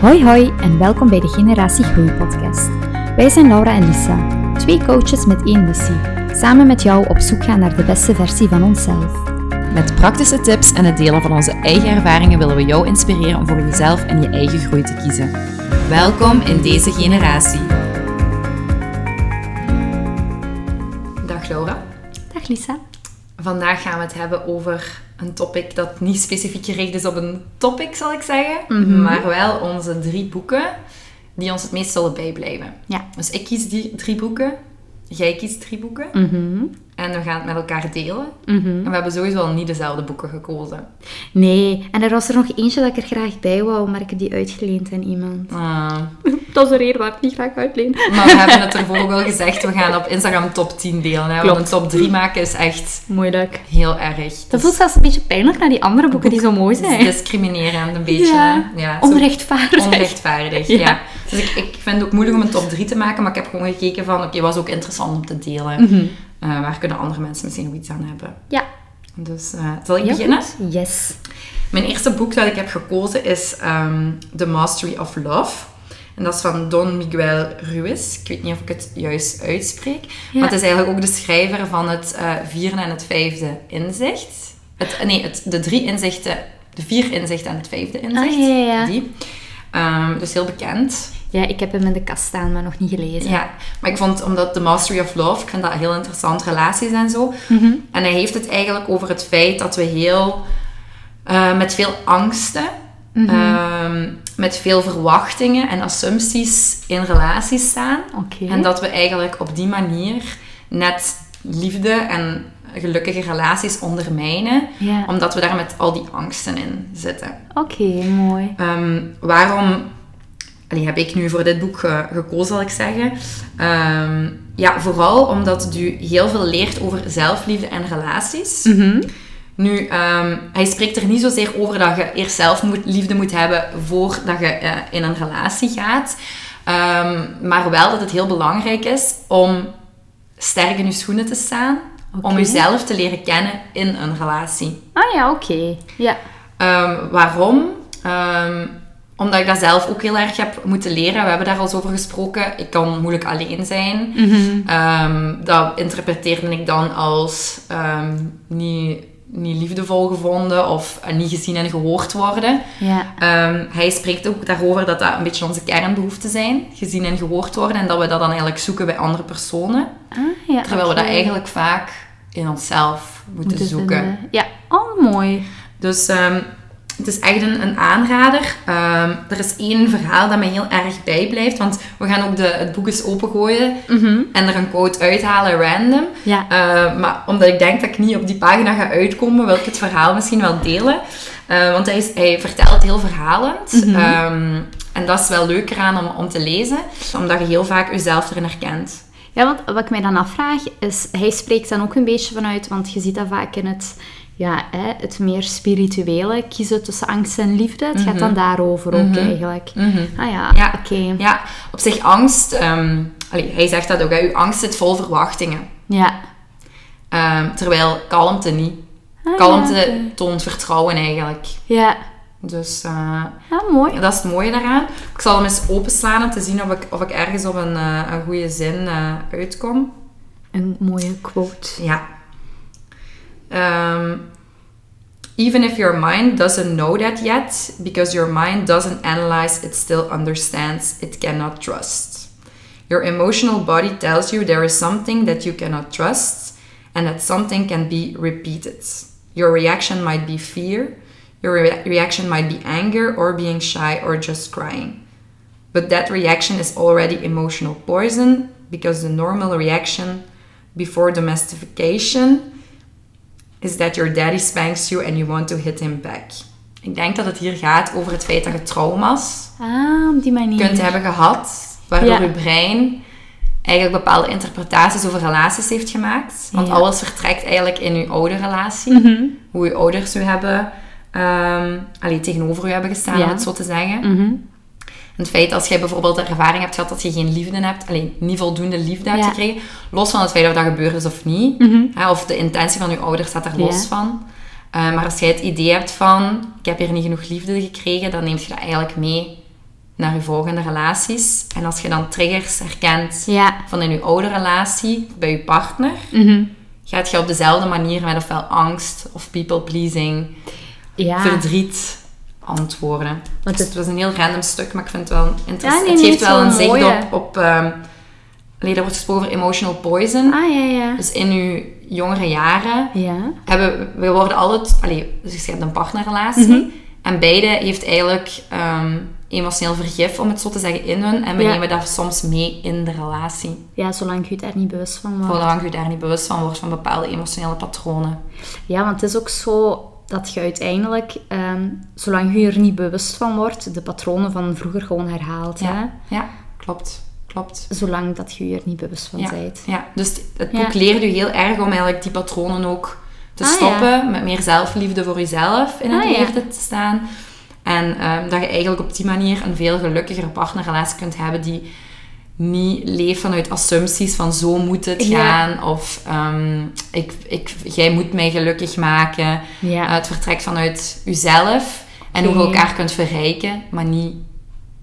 Hoi hoi en welkom bij de Generatie Groei podcast. Wij zijn Laura en Lisa, twee coaches met één missie. Samen met jou op zoek gaan naar de beste versie van onszelf. Met praktische tips en het delen van onze eigen ervaringen willen we jou inspireren om voor jezelf en je eigen groei te kiezen. Welkom in deze generatie. Dag Laura. Dag Lisa. Vandaag gaan we het hebben over een topic dat niet specifiek gericht is op een topic, zal ik zeggen. Mhm. Maar wel onze drie boeken die ons het meest zullen bijblijven. Ja. Dus ik kies die drie boeken. Jij kiest drie boeken. Mhm. En we gaan het met elkaar delen. Mhm. En we hebben sowieso al niet dezelfde boeken gekozen. Nee, en er was er nog eentje dat ik er graag bij wou, maar ik heb die uitgeleend aan iemand. Ah. Dat is de reden waarom ik niet graag uitleen. Maar we hebben het ervoor ook al gezegd, we gaan op Instagram top 10 delen. Hè? Want een top 3 maken is echt Moeilijk. heel erg. Dat voelt zelfs een beetje pijnlijk naar die andere boeken die zo mooi zijn. discriminerend een beetje. Ja. Onrechtvaardig. onrechtvaardig. Ja. Ja. Dus ik, ik vind het ook moeilijk om een top 3 te maken, maar ik heb gewoon gekeken van, oké, was ook interessant om te delen. Mhm. Eh, waar kunnen andere mensen misschien ook iets aan hebben? Ja. Dus eh, zal ik beginnen? goed. Yes. Mijn eerste boek dat ik heb gekozen is ehm, The Mastery of Love. En dat is van Don Miguel Ruiz. Ik weet niet of ik het juist uitspreek. Ja. Maar het is eigenlijk ook de schrijver van het eh, vierde en het vijfde inzicht. Het, nee, het, de drie inzichten, de vier inzichten en het vijfde inzicht. Ah, ja, ja, ja. Die. Ehm, dus heel bekend. Ja, ik heb hem in de kast staan, maar nog niet gelezen. Ja, maar ik vond, omdat The Mastery of Love, ik vind dat heel interessant, relaties en zo. Mhm. En hij heeft het eigenlijk over het feit dat we heel, eh, met veel angsten, Mhm. ehm, met veel verwachtingen en assumpties in relaties staan. En dat we eigenlijk op die manier net liefde en gelukkige relaties ondermijnen, omdat we daar met al die angsten in zitten. Oké, mooi. Ehm, waarom allee, heb ik nu voor dit boek ge- gekozen, zal ik zeggen? Ehm, ja, vooral omdat het u heel veel leert over zelfliefde en relaties. Mhm. Nu, ehm, hij spreekt er niet zozeer over dat je eerst zelf moet, liefde moet hebben voordat je eh, in een relatie gaat. Ehm, maar wel dat het heel belangrijk is om sterk in je schoenen te staan. Om jezelf te leren kennen in een relatie. Ah ja, oké. Ja. Waarom? Omdat ik dat zelf ook heel erg heb moeten leren. We hebben daar al eens over gesproken. Ik kan moeilijk alleen zijn. Mhm. Ehm, dat interpreteerde ik dan als ehm, niet, niet liefdevol gevonden of eh, niet gezien en gehoord worden. Ehm, hij spreekt ook daarover dat dat een beetje onze kernbehoeften zijn. Gezien en gehoord worden. En dat we dat dan eigenlijk zoeken bij andere personen. Ah ja. Terwijl we dat eigenlijk vaak in onszelf moeten, Moeten zoeken. vinden. Ja. Oh, mooi. Dus het is echt een, een aanrader. Ehm, er is één verhaal dat mij heel erg bijblijft. Want we gaan ook de, het boek eens opengooien Mhm. en er een quote uithalen random. Ja. Eh, maar omdat ik denk dat ik niet op die pagina ga uitkomen, wil ik het verhaal misschien wel delen. Eh, want hij, is, hij vertelt heel verhalend. Mhm. Ehm, en dat is wel leuk eraan om, om te lezen. Omdat je heel vaak jezelf erin herkent. Ja, want wat ik mij dan afvraag is, hij spreekt dan ook een beetje vanuit, want je ziet dat vaak in het, ja, hè, het meer spirituele, kiezen tussen angst en liefde. Het gaat dan daarover ook eigenlijk. Ah ja, Ja. oké. Ja, op zich angst... ehm, allee, hij zegt dat ook, hè, uw angst zit vol verwachtingen. Ja. Ehm, terwijl kalmte niet. Ah, Kalmte ja, toont vertrouwen eigenlijk. Ja. Dus eh, Ja, mooi. dat is het mooie daaraan. Ik zal hem eens openslaan om te zien of ik, of ik ergens op een, eh, een goede zin eh, uitkom. Een mooie quote. Ja. Ehm, even if your mind doesn't know that yet, because your mind doesn't analyze, it still understands, it cannot trust. Your emotional body tells you there is something that you cannot trust, and that something can be repeated. Your reaction might be fear, your rea- reaction might be anger, or being shy, or just crying. But that reaction is already emotional poison because the normal reaction before domestication is that your daddy spanks you and you want to hit him back. Ik denk dat het hier gaat over het feit dat je trauma's Ah, op die manier. kunt hebben gehad, waardoor Ja. je brein eigenlijk bepaalde interpretaties over relaties heeft gemaakt. Want Ja. alles vertrekt eigenlijk in je oude relatie. Mhm. Hoe je ouders u hebben, allee, tegenover u hebben gestaan, Ja. om het zo te zeggen. Mhm. Het feit als jij bijvoorbeeld de ervaring hebt gehad dat je geen liefde hebt, alleen niet voldoende liefde hebt gekregen, los van het feit of dat gebeurd is of niet, Mhm. hè, of de intentie van je ouders staat er los van. Eh, maar als jij het idee hebt van, ik heb hier niet genoeg liefde gekregen, dan neem je dat eigenlijk mee naar je volgende relaties. En als je dan triggers herkent Ja. van in je oude relatie, bij je partner, Mhm. gaat je op dezelfde manier met ofwel angst of people pleasing, Ja. verdriet antwoorden. Want Dus het- was een heel random stuk, maar ik vind het wel interessant. nee, het geeft wel een zicht op... op ehm, allee, er wordt gesproken over emotional poison. Ah, ja, ja. Dus in je jongere jaren Ja. hebben we worden altijd... Allee, dus je hebt een partnerrelatie. Mhm. En beide heeft eigenlijk ehm, emotioneel vergif, om het zo te zeggen, in hun. En we Ja. nemen dat soms mee in de relatie. Ja, zolang je het daar niet bewust van wordt. Zolang je daar niet bewust van wordt van bepaalde emotionele patronen. Ja, want het is ook zo dat je uiteindelijk, ehm, zolang je er niet bewust van wordt, de patronen van vroeger gewoon herhaalt. Hè? Ja, ja klopt. Klopt. Zolang dat je er niet bewust van Ja, bent. ja, dus het Ja. boek leert u heel erg om eigenlijk die patronen ook te Ah, stoppen. Met meer zelfliefde voor jezelf in het Ah, leven te staan. En ehm, dat je eigenlijk op die manier een veel gelukkigere partnerrelatie kunt hebben die niet leeft vanuit assumpties van zo moet het Ja. gaan. Of ehm, ik, ik, jij moet mij gelukkig maken. Ja. Eh, het vertrekt vanuit uzelf. En hoe je elkaar kunt verrijken, maar niet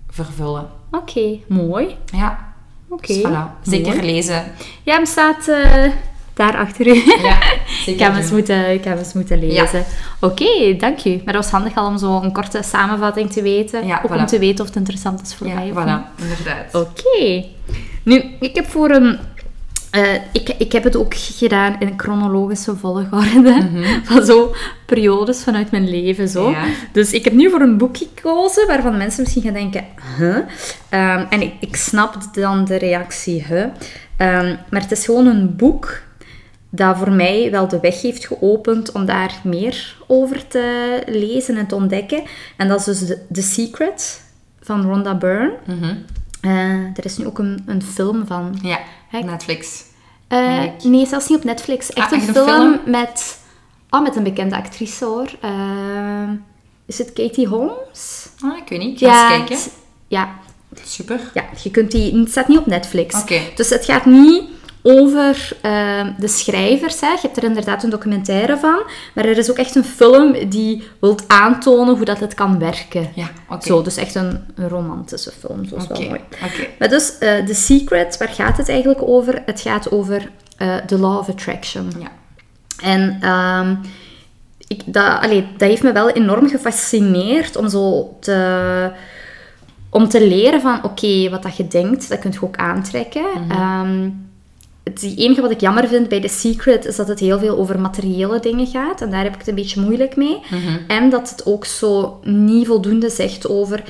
vervullen. Oké, mooi. Ja, Oké. dus voilà. Zeker mooi. lezen. Ja, hem staat eh, daar achter u. Ja, Ik zeker heb, eens moeten, ik heb eens moeten lezen. Oké, dank u. Maar dat was handig al om zo een korte samenvatting te weten. Ja, ook voilà. om te weten of het interessant is voor Ja, mij of niet. voilà, inderdaad. Oké. Nu, ik heb voor een... eh, ik, ik heb het ook gedaan in chronologische volgorde. Van zo periodes vanuit mijn leven. Zo. Mhm. Ja. Dus ik heb nu voor een boek gekozen waarvan mensen misschien gaan denken... Huh? Ehm, en ik, ik snap dan de reactie, huh? Ehm, maar het is gewoon een boek dat voor mij wel de weg heeft geopend om daar meer over te lezen en te ontdekken. En dat is dus The, The Secret van Rhonda Byrne. Mhm. Eh, er is nu ook een, een film van. Ja? Netflix. Eh, nee, zelfs niet op Netflix. Echt Ah, een, echt een film, met... Oh, met een bekende actrice hoor. Eh, is het Katie Holmes? Ah, ik weet niet. Ik ga eens kijken. ja, Super. ja, je kunt die... Het staat niet op Netflix. Oké. Dus het gaat niet over eh, de schrijvers. Hè. Je hebt er inderdaad een documentaire van. Maar er is ook echt een film die wil aantonen hoe dat het kan werken. Ja, oké. Zo, dus echt een, een romantische film. Zo is wel mooi. oké. Maar dus, eh The Secret, waar gaat het eigenlijk over? Het gaat over eh The Law of Attraction. Ja. En ehm, ik, dat, allee, dat heeft me wel enorm gefascineerd om zo te, om te leren van, oké, wat dat je denkt, dat kun je ook aantrekken. Ehm, het enige wat ik jammer vind bij The Secret is dat het heel veel over materiële dingen gaat. En daar heb ik het een beetje moeilijk mee. En dat het ook zo niet voldoende zegt over...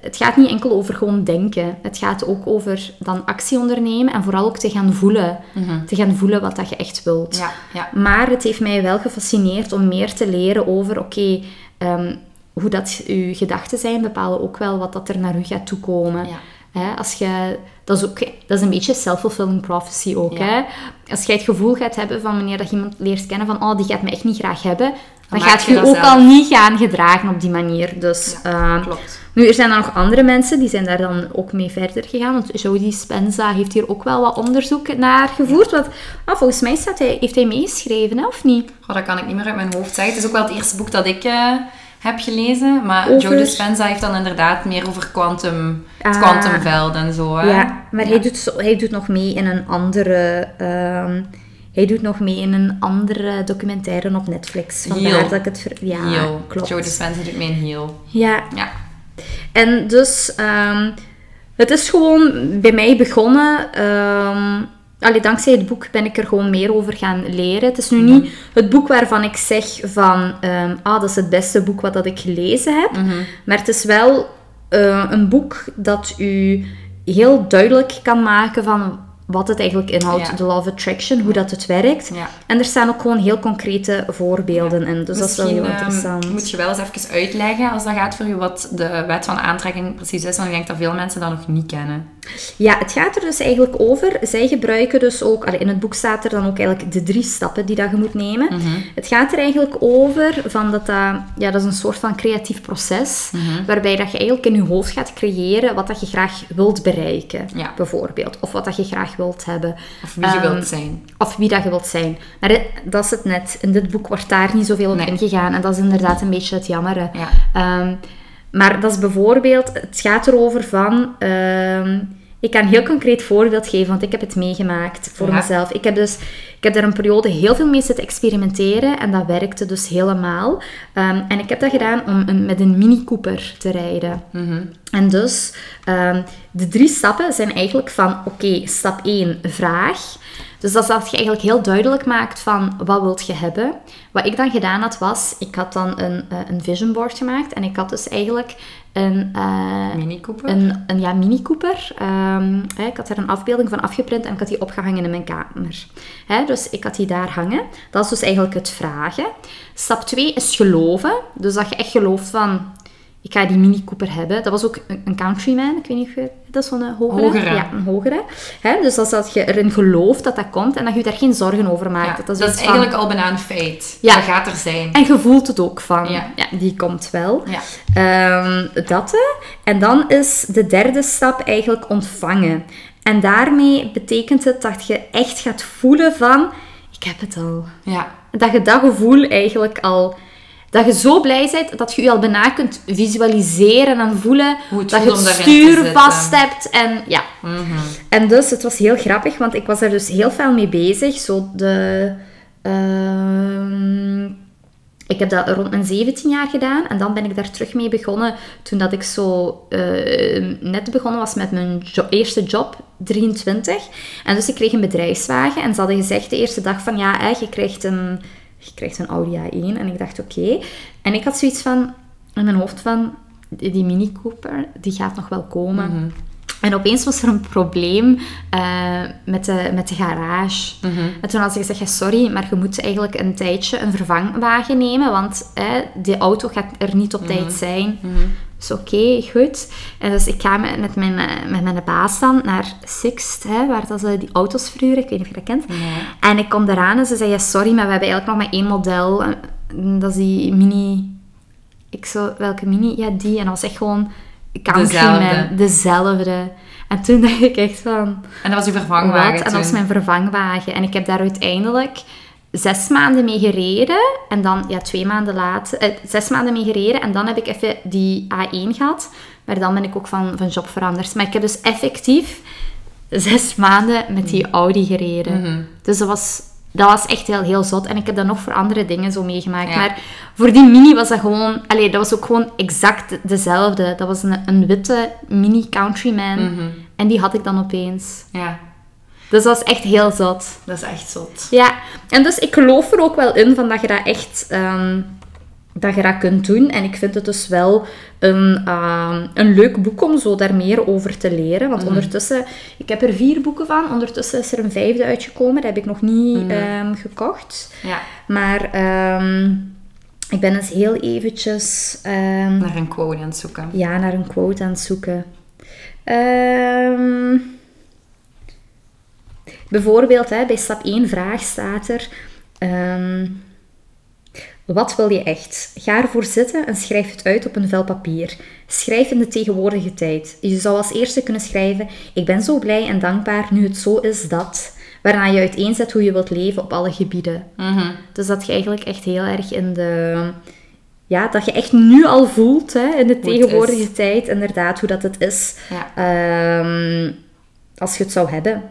Het gaat niet enkel over gewoon denken. Het gaat ook over dan actie ondernemen en vooral ook te gaan voelen. Te gaan voelen wat dat je echt wilt. Ja, ja. Maar het heeft mij wel gefascineerd om meer te leren over, oké, ehm, hoe dat uw gedachten zijn, bepalen ook wel wat dat er naar u gaat toekomen. Ja. Hè, als je, dat, is ook, dat is een beetje self-fulfilling prophecy ook. Ja. Hè? Als jij het gevoel gaat hebben van wanneer dat je iemand leert kennen van oh, die gaat me echt niet graag hebben, dan gaat je je ook zelf. al niet gaan gedragen op die manier. Dus, ehm, Klopt. nu, er zijn dan nog andere mensen die zijn daar dan ook mee verder gegaan. Want Jody Spenza heeft hier ook wel wat onderzoek naar gevoerd. Want ah, volgens mij staat hij, heeft hij meegeschreven, hè, of niet? Dat kan ik niet meer uit mijn hoofd zeggen. Het is ook wel het eerste boek dat ik eh, heb gelezen. Maar Over- Joe Dispenza heeft dan inderdaad meer over quantum, het Ah. kwantumveld en zo. Hè? Ja, maar Hij, doet hij doet nog mee in een andere... ehm, hij doet nog mee in een andere documentaire op Netflix. Vandaar Heel. dat ik het... ver- Ja, Heel. klopt. Joe Dispenza doet mee een heel. Ja, Ja. En dus, ehm, het is gewoon bij mij begonnen. ehm allee, dankzij het boek ben ik er gewoon meer over gaan leren. Het is nu niet het boek waarvan ik zeg van, ehm, ah, dat is het beste boek wat dat ik gelezen heb. Maar het is wel eh, een boek dat u heel duidelijk kan maken van wat het eigenlijk inhoudt, Ja. de Law of Attraction, hoe dat het werkt. Ja. En er staan ook gewoon heel concrete voorbeelden in. Dus dat is wel heel ehm, interessant. moet je wel eens even uitleggen, als dat gaat voor je, wat de wet van aantrekking precies is. Want ik denk dat veel mensen dat nog niet kennen. Ja, het gaat er dus eigenlijk over. Zij gebruiken dus ook, in het boek staat er dan ook eigenlijk de drie stappen die dat je moet nemen. Mhm. Het gaat er eigenlijk over van dat dat, ja, dat is een soort van creatief proces, Mhm. waarbij dat je eigenlijk in je hoofd gaat creëren wat dat je graag wilt bereiken, Ja. bijvoorbeeld. Of wat dat je graag wilt hebben. Of wie je Ehm, wilt zijn. Of wie dat je wilt zijn. Maar eh, dat is het net. In dit boek wordt daar niet zoveel op Nee. ingegaan. En dat is inderdaad een beetje het jammere. Ja. Ehm, maar dat is bijvoorbeeld, het gaat erover van, ehm, ik kan een heel concreet voorbeeld geven, want ik heb het meegemaakt voor Ja. mezelf. Ik heb dus, ik heb daar een periode heel veel mee zitten experimenteren en dat werkte dus helemaal. Ehm, en ik heb dat gedaan om een, met een Mini Cooper te rijden. Mhm. En dus, ehm, de drie stappen zijn eigenlijk van, oké, stap 1, vraag. Dus dat is dat je eigenlijk heel duidelijk maakt van, wat wilt je hebben? Wat ik dan gedaan had, was, ik had dan een, eh, een vision board gemaakt. En ik had dus eigenlijk een... eh, Mini Cooper. een, een ja, Mini Cooper. Ehm, hè, ik had er een afbeelding van afgeprint en ik had die opgehangen in mijn kamer. Hè, dus ik had die daar hangen. Dat is dus eigenlijk het vragen. Stap 2 is geloven. Dus dat je echt gelooft van... Ik ga die Mini Cooper hebben. Dat was ook een, een Countryman. Ik weet niet of je... Dat is zo'n eh, hogere. Hogere. Ja, een hogere. Hè, dus is dat je erin gelooft dat dat komt en dat je daar geen zorgen over maakt. Ja, dat is, dat is van- eigenlijk al bijna een feit. Ja. Dat gaat er zijn. En je voelt het ook van, ja, Ja. die komt wel. Ja. Ehm, dat. En dan is de derde stap eigenlijk ontvangen. En daarmee betekent het dat je echt gaat voelen van, ik heb het al. Ja. Dat je dat gevoel eigenlijk al... Dat je zo blij bent dat je je al bijna kunt visualiseren en voelen dat je het stuur vast hebt. En ja, Mhm. en dus, het was heel grappig, want ik was daar dus heel veel mee bezig. Zo de... ehm, ik heb dat rond mijn 17 jaar gedaan. En dan ben ik daar terug mee begonnen toen dat ik zo eh, net begonnen was met mijn jo- eerste job, 23. En dus ik kreeg een bedrijfswagen. En ze hadden gezegd de eerste dag van, ja, je krijgt een... Je krijgt een Audi A1. En ik dacht, oké. En ik had zoiets van, in mijn hoofd van, die Mini Cooper, die gaat nog wel komen. Mhm. En opeens was er een probleem eh, met, de, met de garage. Mhm. En toen had ze gezegd, ja, sorry, maar je moet eigenlijk een tijdje een vervangwagen nemen, want eh, die auto gaat er niet op tijd zijn. Mhm. Dus oké, goed. En dus ik ga met, met, mijn, eh, met mijn baas dan naar Sixt, hè, waar dat ze die auto's verhuren. Ik weet niet of je dat kent. En ik kom eraan en ze zei, ja, sorry, maar we hebben eigenlijk nog maar één model. En Dat is die mini... Ik zo, welke mini? Ja, die. En dat was echt gewoon... Countryman. Dezelfde. Dezelfde. En toen dacht ik echt van... En dat was uw Wat? vervangwagen En dat was mijn vervangwagen. En ik heb daar uiteindelijk zes maanden mee gereden. En dan, ja, twee maanden later... eh, zes maanden mee gereden. En dan heb ik even die A1 gehad. Maar dan ben ik ook van, van job veranderd. Maar ik heb dus effectief zes maanden met die Audi gereden. Mhm. Dus dat was, dat was echt heel, heel zot. En ik heb dat nog voor andere dingen zo meegemaakt. Ja. Maar voor die mini was dat gewoon... Allee, dat was ook gewoon exact dezelfde. Dat was een, een witte mini Countryman. Mhm. En die had ik dan opeens. Ja, Dus dat was echt heel zot. dat is echt zot. Ja, en dus ik geloof er ook wel in van dat je dat echt... ehm, dat je dat kunt doen. En ik vind het dus wel een, ehm, een leuk boek om zo daar meer over te leren. Want ondertussen... Ik heb er vier boeken van. Ondertussen is er een vijfde uitgekomen. Dat heb ik nog niet ehm, gekocht. Ja, Maar ik ben eens heel eventjes... naar een quote aan het zoeken. ja, naar een quote aan het zoeken. Ehm, bijvoorbeeld, hè, bij stap 1 vraag staat er... ehm, wat wil je echt? Ga ervoor zitten en schrijf het uit op een vel papier. Schrijf in de tegenwoordige tijd. Je zou als eerste kunnen schrijven... Ik ben zo blij en dankbaar nu het zo is dat... Waarna je uiteenzet hoe je wilt leven op alle gebieden. Mhm. Dus dat je eigenlijk echt heel erg in de... Ja, dat je echt nu al voelt, hè, in de tegenwoordige tijd, inderdaad, hoe dat het is Ja. ehm, als je het zou hebben.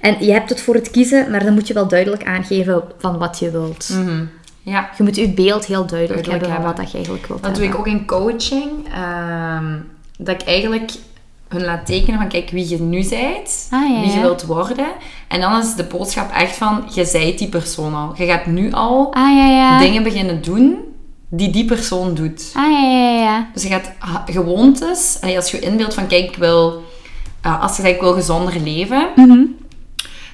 En je hebt het voor het kiezen, maar dan moet je wel duidelijk aangeven van wat je wilt. Mhm. Ja, Je moet je beeld heel duidelijk, Duidelijk hebben van wat dat je eigenlijk wilt dat doe ik ook in coaching. ehm, dat ik eigenlijk hun laat tekenen van, kijk, wie je nu bent, Ah, ja, wie je wilt worden. En dan is de boodschap echt van, je zijt die persoon al. Je gaat nu al Ah, ja, ja. dingen beginnen doen die die persoon doet. Ah, ja, ja, ja. Dus je gaat gewoontes, allee, als je inbeeldt van, kijk, ik wil, eh, als je zegt, ik wil gezonder leven, Mhm.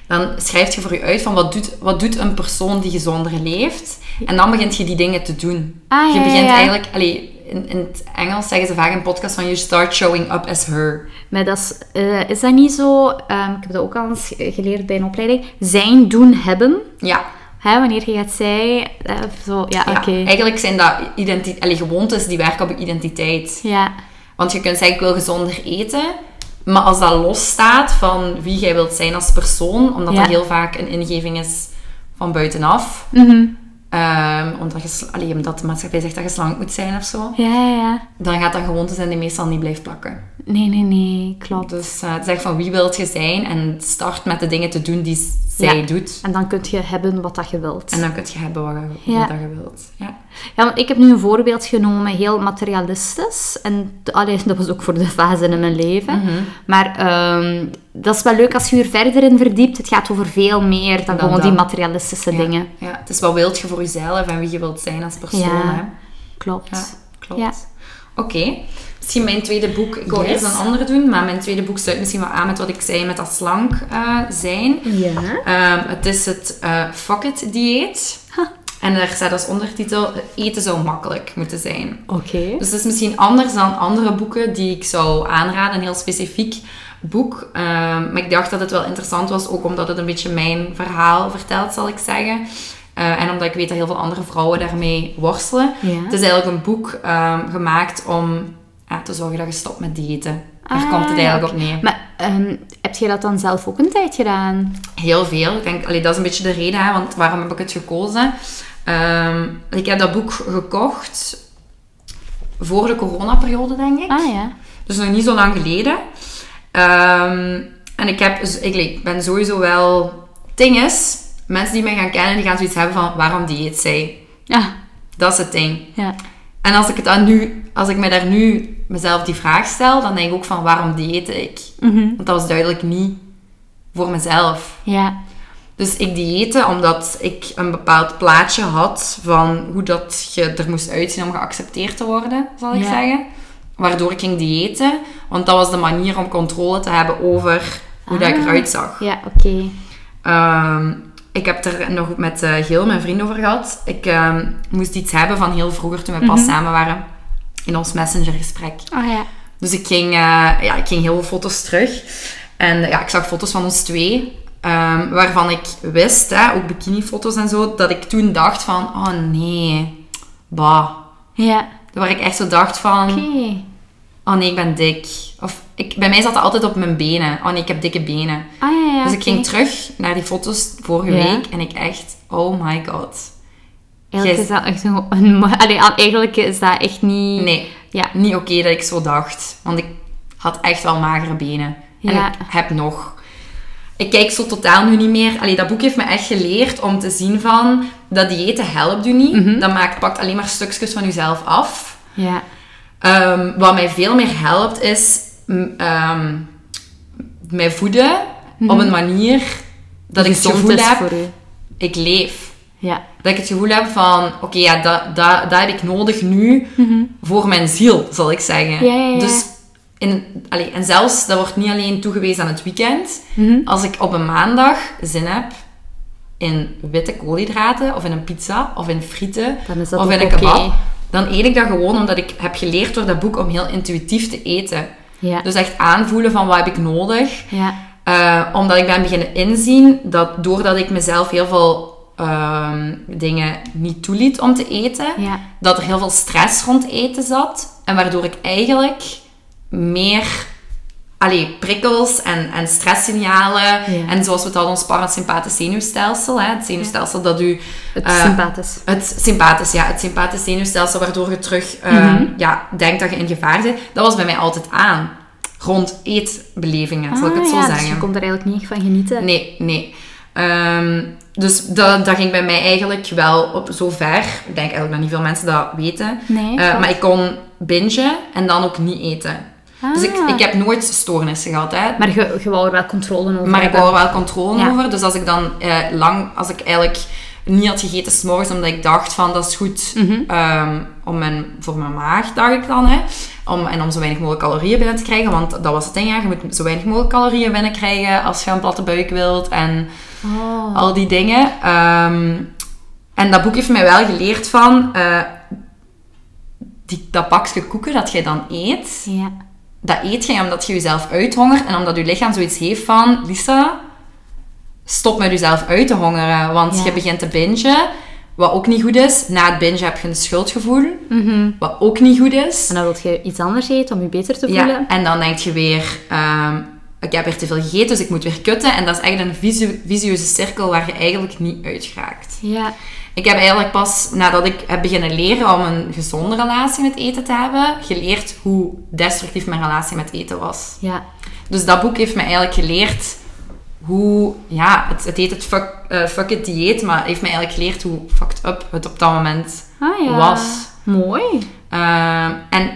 dan schrijf je voor je uit van, wat doet, wat doet een persoon die gezonder leeft? En dan begint je die dingen te doen. Ah, je begint ja. eigenlijk, allee, in, in het Engels zeggen ze vaak in podcast van, you start showing up as her. Maar dat is, eh, is dat niet zo... ehm, ik heb dat ook al eens geleerd bij een opleiding. Zijn, doen, hebben. Ja, Hè, wanneer je gaat zij... eh, zo, ja, ja. oké. eigenlijk zijn dat identi- allee, gewoontes die werken op je identiteit. Ja. Want je kunt zeggen, ik wil gezonder eten. Maar als dat losstaat van wie jij wilt zijn als persoon, omdat Ja. dat heel vaak een ingeving is van buitenaf, Mhm. ehm, omdat, je, allee, omdat de maatschappij zegt dat je slank moet zijn of zo, Ja, ja, ja. dan gaat dat gewoonte zijn die meestal niet blijft plakken. Nee, nee, nee. Klopt. Dus uh, zeg van wie wilt je zijn en start met de dingen te doen die zij Ja. doet. En dan kun je hebben wat dat je wilt. En dan kun je hebben wat je, wat dat je wilt. Ja. Ja, want ik heb nu een voorbeeld genomen, heel materialistisch. En allee, dat was ook voor de fase in mijn leven. Mhm. Maar ehm, dat is wel leuk als je er verder in verdiept. Het gaat over veel meer dan, Dan gewoon die materialistische Ja. dingen. Ja. Het is wat wilt je voor jezelf en wie je wilt zijn als persoon. Ja. Hè? Klopt. Ja, klopt. Oké. Misschien mijn tweede boek. Ik wil Yes. eerst een andere doen, maar mijn tweede boek sluit misschien wel aan met wat ik zei met dat slank eh, zijn. Ja. Ehm, het is het eh Fuck It dieet. En daar staat als ondertitel: Eten zou makkelijk moeten zijn. Oké. Dus het is misschien anders dan andere boeken die ik zou aanraden, een heel specifiek boek. Ehm, maar ik dacht dat het wel interessant was, ook omdat het een beetje mijn verhaal vertelt, zal ik zeggen. Eh, en omdat ik weet dat heel veel andere vrouwen daarmee worstelen. Ja. Het is eigenlijk een boek ehm, gemaakt om te zorgen dat je stopt met diëten. Daar Ah, komt het eigenlijk op neer. Maar ehm, heb je dat dan zelf ook een tijd gedaan? Heel veel. Ik denk, allee, dat is een beetje de reden, hè, want waarom heb ik het gekozen? Ehm, ik heb dat boek gekocht voor de coronaperiode, denk ik. Ah ja. Dus nog niet zo lang geleden. Ehm, en ik, heb, ik, ik ben sowieso wel... Het ding is, mensen die mij gaan kennen, die gaan zoiets hebben van... Waarom dieet zij? Ja. Dat is het ding. Ja. En als ik, het dan nu, als ik me daar nu mezelf die vraag stel, dan denk ik ook van... Waarom dieette ik? Mhm. Want dat was duidelijk niet voor mezelf. Ja. Dus ik dieette omdat ik een bepaald plaatje had van hoe dat je er moest uitzien om geaccepteerd te worden, zal ik Ja. zeggen. Waardoor ik ging diëten, want dat was de manier om controle te hebben over hoe dat ik Ah. eruit zag. Ja, oké. Ehm, ik heb er nog met eh Geel, mijn vriend, over gehad. Ik ehm, moest iets hebben van heel vroeger, toen we pas Mhm. samen waren, in ons messengergesprek. Oh ja. Dus ik ging, eh, ja, ik ging heel veel foto's terug. En ja, ik zag foto's van ons twee. Ehm, waarvan ik wist, hè, ook bikinifoto's en zo, dat ik toen dacht van, oh nee, bah. Ja. Waar ik echt zo dacht van, oh nee, ik ben dik. Of ik, bij mij zat dat altijd op mijn benen. Oh nee, ik heb dikke benen. Ah ja, ja. dus ik ging terug naar die foto's vorige Ja. week en ik echt, oh my god. Eigenlijk is dat echt een... allee, eigenlijk is dat echt niet... Nee, Ja. niet oké dat ik zo dacht. Want ik had echt wel magere benen. En ik heb nog. Ik kijk zo totaal nu niet meer. Allee, dat boek heeft me echt geleerd om te zien van... Dat diëten helpt u niet. Mhm. Dat maakt, pakt alleen maar stukjes van jezelf af. Ja. Ehm, wat mij veel meer helpt is... m, ehm, mij voeden op een manier dat ik het gevoel heb... voor u. Ik leef. Ja. Dat ik het gevoel heb van... Oké, ja, dat, dat, dat heb ik nodig nu voor mijn ziel, zal ik zeggen. Mhm. Ja, ja, ja. Dus in, allee, en zelfs, dat wordt niet alleen toegewezen aan het weekend. Mhm. Als ik op een maandag zin heb in witte koolhydraten, of in een pizza, of in frieten, of in een kebab, dan eet ik dat gewoon omdat ik heb geleerd door dat boek om heel intuïtief te eten. Ja. Dus echt aanvoelen van wat heb ik nodig. Ja. Eh, omdat ik ben beginnen inzien dat doordat ik mezelf heel veel ehm, dingen niet toeliet om te eten, Ja. dat er heel veel stress rond eten zat. En waardoor ik eigenlijk meer allee, prikkels en, en stresssignalen. Ja. En zoals we het hadden, ons parasympathisch zenuwstelsel. Hè, het zenuwstelsel dat u... Het eh, sympathisch. het sympathisch, ja. Het sympathisch zenuwstelsel, waardoor je terug eh, Mhm. ja, denkt dat je in gevaar bent. Dat was bij mij altijd aan. Rond eetbelevingen, zal ik het Ah, zo ja, zeggen. Dus je komt er eigenlijk niet echt van genieten. Nee, nee. Ehm, dus dat, dat ging bij mij eigenlijk wel op zo ver. Ik denk eigenlijk dat niet veel mensen dat weten. Nee, Eh, maar ik kon bingen en dan ook niet eten. Dus ik, Ah. ik heb nooit stoornissen gehad. Hè. Maar je, je wou er wel controle over Maar ik wou er wel controle Ja. over. Dus als ik dan eh, lang, als ik eigenlijk niet had gegeten s'morgens, omdat ik dacht van dat is goed Mhm. ehm, om mijn, voor mijn maag, dacht ik dan. Hè, om, en om zo weinig mogelijk calorieën binnen te krijgen. Want dat was het ding, ja, je moet zo weinig mogelijk calorieën binnenkrijgen als je een platte buik wilt. En Oh. al die dingen. Ehm, en dat boek heeft mij wel geleerd van... eh, die, dat pakje koeken dat jij dan eet, Ja. Dat eet je omdat je jezelf uithongert en omdat je lichaam zoiets heeft van... Lisa, stop met jezelf uit te hongeren, want Ja. je begint te bingen. Wat ook niet goed is. Na het bingen heb je een schuldgevoel. Mhm. Wat ook niet goed is. En dan wil je iets anders eten om je beter te voelen. Ja, en dan denk je weer, ehm, ik heb weer te veel gegeten, dus ik moet weer kutten. En dat is echt een visu- visieuze cirkel waar je eigenlijk niet uit geraakt. Ja. Ik heb eigenlijk pas nadat ik heb beginnen leren om een gezonde relatie met eten te hebben, geleerd hoe destructief mijn relatie met eten was. Ja. Dus dat boek heeft me eigenlijk geleerd hoe, ja, het, het heet het fuck, fuck it dieet, maar heeft me eigenlijk geleerd hoe fucked up het op dat moment Ah ja. was. Mooi. Ehm, en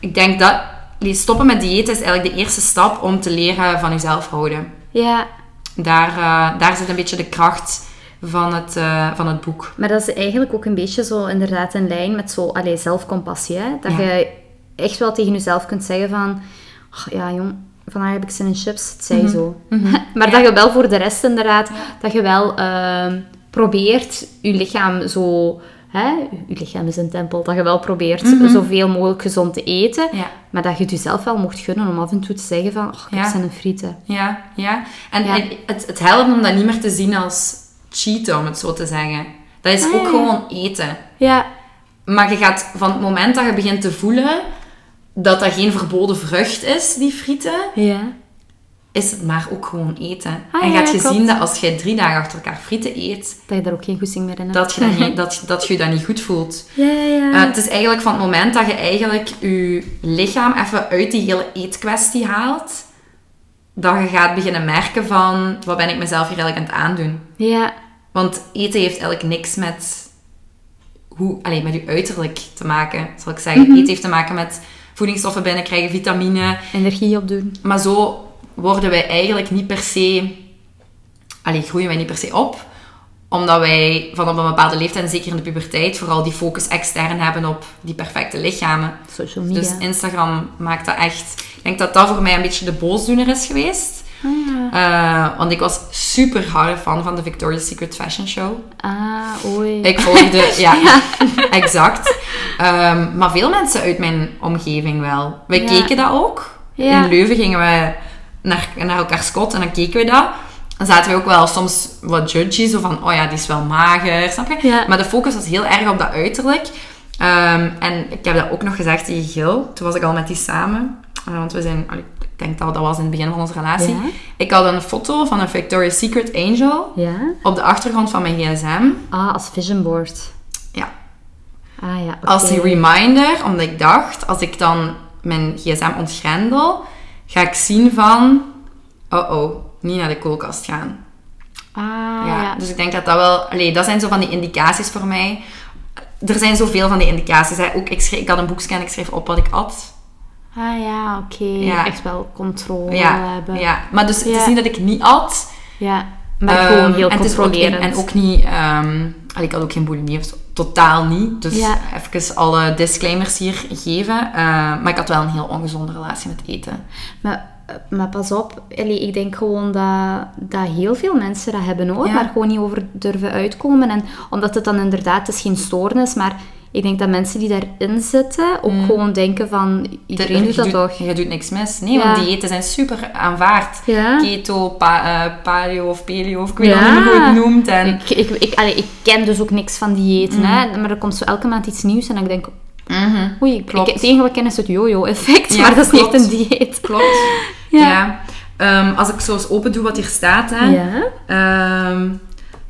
ik denk dat stoppen met diëten is eigenlijk de eerste stap om te leren van jezelf houden. Ja. Daar, eh, daar zit een beetje de kracht van het, eh, van het boek. Maar dat is eigenlijk ook een beetje zo inderdaad in lijn met zo, allee, zelfcompassie. Hè? Dat Ja. je echt wel tegen jezelf kunt zeggen van... "Ach, ja, jong, vandaag heb ik zin in chips. Het zij zo. maar dat je wel voor de rest inderdaad... Dat je wel ehm, probeert je lichaam zo... Hè, je lichaam is een tempel. Dat je wel probeert zoveel mogelijk gezond te eten. Maar dat je het jezelf wel mocht gunnen om af en toe te zeggen van... "Och, ik heb zin in frieten. Ja, ja. En, Ja. en het, het helpt om dat niet meer te zien als cheaten, om het zo te zeggen. Dat is Ah, ook ja. gewoon eten. Ja. Maar je gaat van het moment dat je begint te voelen dat dat geen verboden vrucht is, die frieten, Ja. is het maar ook gewoon eten. Ah, en ja, gaat je klopt. zien dat als jij drie dagen achter elkaar frieten eet, Dat je daar ook geen goesting meer in hebt. dat je dat niet, dat, dat je, dat niet goed voelt. Ja, ja, ja. Eh, het is eigenlijk van het moment dat je eigenlijk je lichaam even uit die hele eetkwestie haalt, dat je gaat beginnen merken van, wat ben ik mezelf hier eigenlijk aan het aandoen? ja. Want eten heeft eigenlijk niks met, hoe, alleen met je uiterlijk te maken, zal ik zeggen. Eten heeft te maken met voedingsstoffen binnenkrijgen, vitamine. Energie opdoen. Maar zo worden wij eigenlijk niet per se... Allee, groeien wij niet per se op. Omdat wij van op een bepaalde leeftijd, en zeker in de puberteit, vooral die focus extern hebben op die perfecte lichamen. Social media. Dus Instagram maakt dat echt... Ik denk dat dat voor mij een beetje de boosdoener is geweest. Ah, ja. Eh, want ik was super harde fan van de Victoria's Secret Fashion Show. Ah, oei. Ik volgde, ja, exact. Ehm, maar veel mensen uit mijn omgeving wel. Wij Ja. keken dat ook. In Leuven gingen we naar, naar elkaar skot en dan keken we dat. Dan zaten we ook wel soms wat judgy, zo van, oh ja, die is wel mager, snap je? Maar de focus was heel erg op dat uiterlijk. Ehm, en ik heb dat ook nog gezegd tegen Gil. Toen was ik al met die samen. Eh, want we zijn, ik denk dat dat was in het begin van onze relatie. Ja. Ik had een foto van een Victoria's Secret Angel Ja? op de achtergrond van mijn gsm. Ah, als vision board. Ja, Ah ja, als reminder, omdat ik dacht, als ik dan mijn gsm ontgrendel, ga ik zien van, oh oh, niet naar de koelkast gaan. Ah, ja. ja. Dus ik denk dat dat wel, allee, dat zijn zo van die indicaties voor mij. Er zijn zoveel van die indicaties. Hè. Ook, ik, schreef, ik had een boekje en ik schreef op wat ik at. Ah ja, oké. Ja. Echt wel controle Ja, hebben. ja, maar dus het is niet dat ik niet at. Ja, Maar Ehm, gewoon heel en ook, controlerend. en, en ook niet... ehm, allee, ik had ook geen bulimie, totaal niet. Dus even alle disclaimers hier geven. Eh, maar ik had wel een heel ongezonde relatie met eten. Maar, eh, maar pas op, Ellie, ik denk gewoon dat, dat heel veel mensen dat hebben hoor, Ja. maar gewoon niet over durven uitkomen. En omdat het dan inderdaad, het is geen stoornis, maar ik denk dat mensen die daarin zitten ook gewoon denken van, iedereen Je doet dat toch? Je doet niks mis. Nee, Ja. want diëten zijn super aanvaard. Ja. Keto, pa- eh, paleo of paleo, of ik weet Ja. niet hoe je het noemt. En, Ik, ik, ik, allee, ik ken dus ook niks van diëten, hè? maar er komt zo elke maand iets nieuws en ik denk, Mhm. oei, ik, Klopt. ik, het enige wat ik ken is het yo-yo-effect, Ja, maar dat is niet klopt. een dieet. Klopt. Ja. Ehm, als ik zo eens open doe wat hier staat, hè. Ja?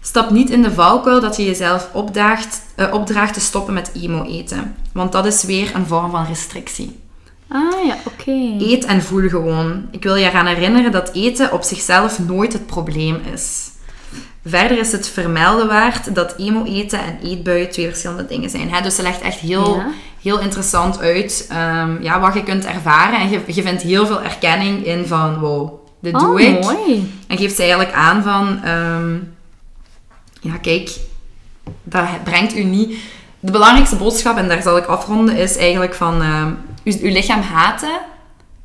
Stap niet in de valkuil dat je jezelf opdraagt, eh, opdraagt te stoppen met emo-eten. Want dat is weer een vorm van restrictie. Ah ja, oké. Eet en voel gewoon. Ik wil je eraan herinneren dat eten op zichzelf nooit het probleem is. Verder is het vermelden waard dat emo-eten en eetbuien twee verschillende dingen zijn. Hè? Dus ze legt echt heel, Ja. heel interessant uit ehm, ja, wat je kunt ervaren. En je, je vindt heel veel erkenning in van, wow, dit doe Oh, ik. mooi. En geeft ze eigenlijk aan van... ehm, ja, kijk, dat brengt u niet... De belangrijkste boodschap, en daar zal ik afronden, is eigenlijk van... ehm, uw, uw lichaam haten,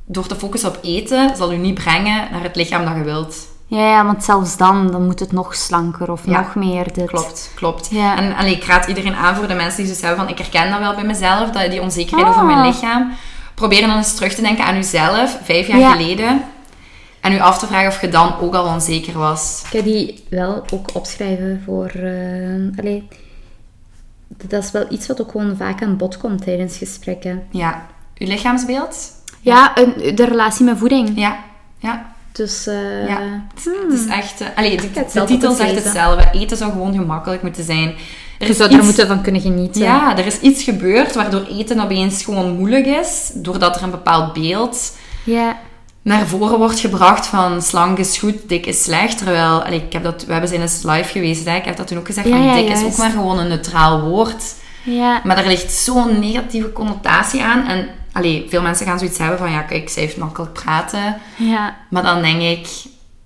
door te focussen op eten, zal u niet brengen naar het lichaam dat je wilt. Ja, ja, want zelfs dan, dan moet het nog slanker of Ja, nog meer dit. Klopt, klopt. Ja. En allee, ik raad iedereen aan voor de mensen die zo hebben van... Ik herken dat wel bij mezelf, dat die onzekerheid Ah. over mijn lichaam. Probeer dan eens terug te denken aan uzelf, vijf jaar Ja. geleden. En u af te vragen of je dan ook al onzeker was. Ik ga die wel ook opschrijven voor... allee, dat is wel iets wat ook gewoon vaak aan bod komt tijdens gesprekken. Ja. Uw lichaamsbeeld? Ja, een, de relatie met voeding. Ja. Ja. Dus... eh, Ja. Het is echt... eh, allee, de, titel zegt lezen. hetzelfde. Eten zou gewoon gemakkelijk moeten zijn. Er Je zou daar iets- moeten van kunnen genieten. Ja, er is iets gebeurd waardoor eten opeens gewoon moeilijk is. Doordat er een bepaald beeld Ja. Naar voren wordt gebracht van slank is goed, dik is slecht. Terwijl, allee, ik heb dat, we hebben zijn eens live geweest, hè. ik heb dat toen ook gezegd, Ja, van dik is ook maar gewoon een neutraal woord. Ja. Maar daar ligt zo'n negatieve connotatie aan. En allee, veel mensen gaan zoiets hebben van, ja kijk, zij heeft makkelijk praten. Ja. Maar dan denk ik,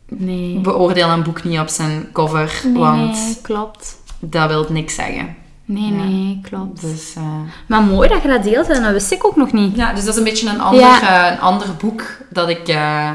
Nee. beoordeel een boek niet op zijn cover, Nee, want nee, klopt. dat wil niks zeggen. Nee, Ja. nee, klopt. Dus, eh, Maar mooi dat je dat deelt en dat wist ik ook nog niet. ja, dus dat is een beetje een ander, Ja. eh, een ander boek dat ik, eh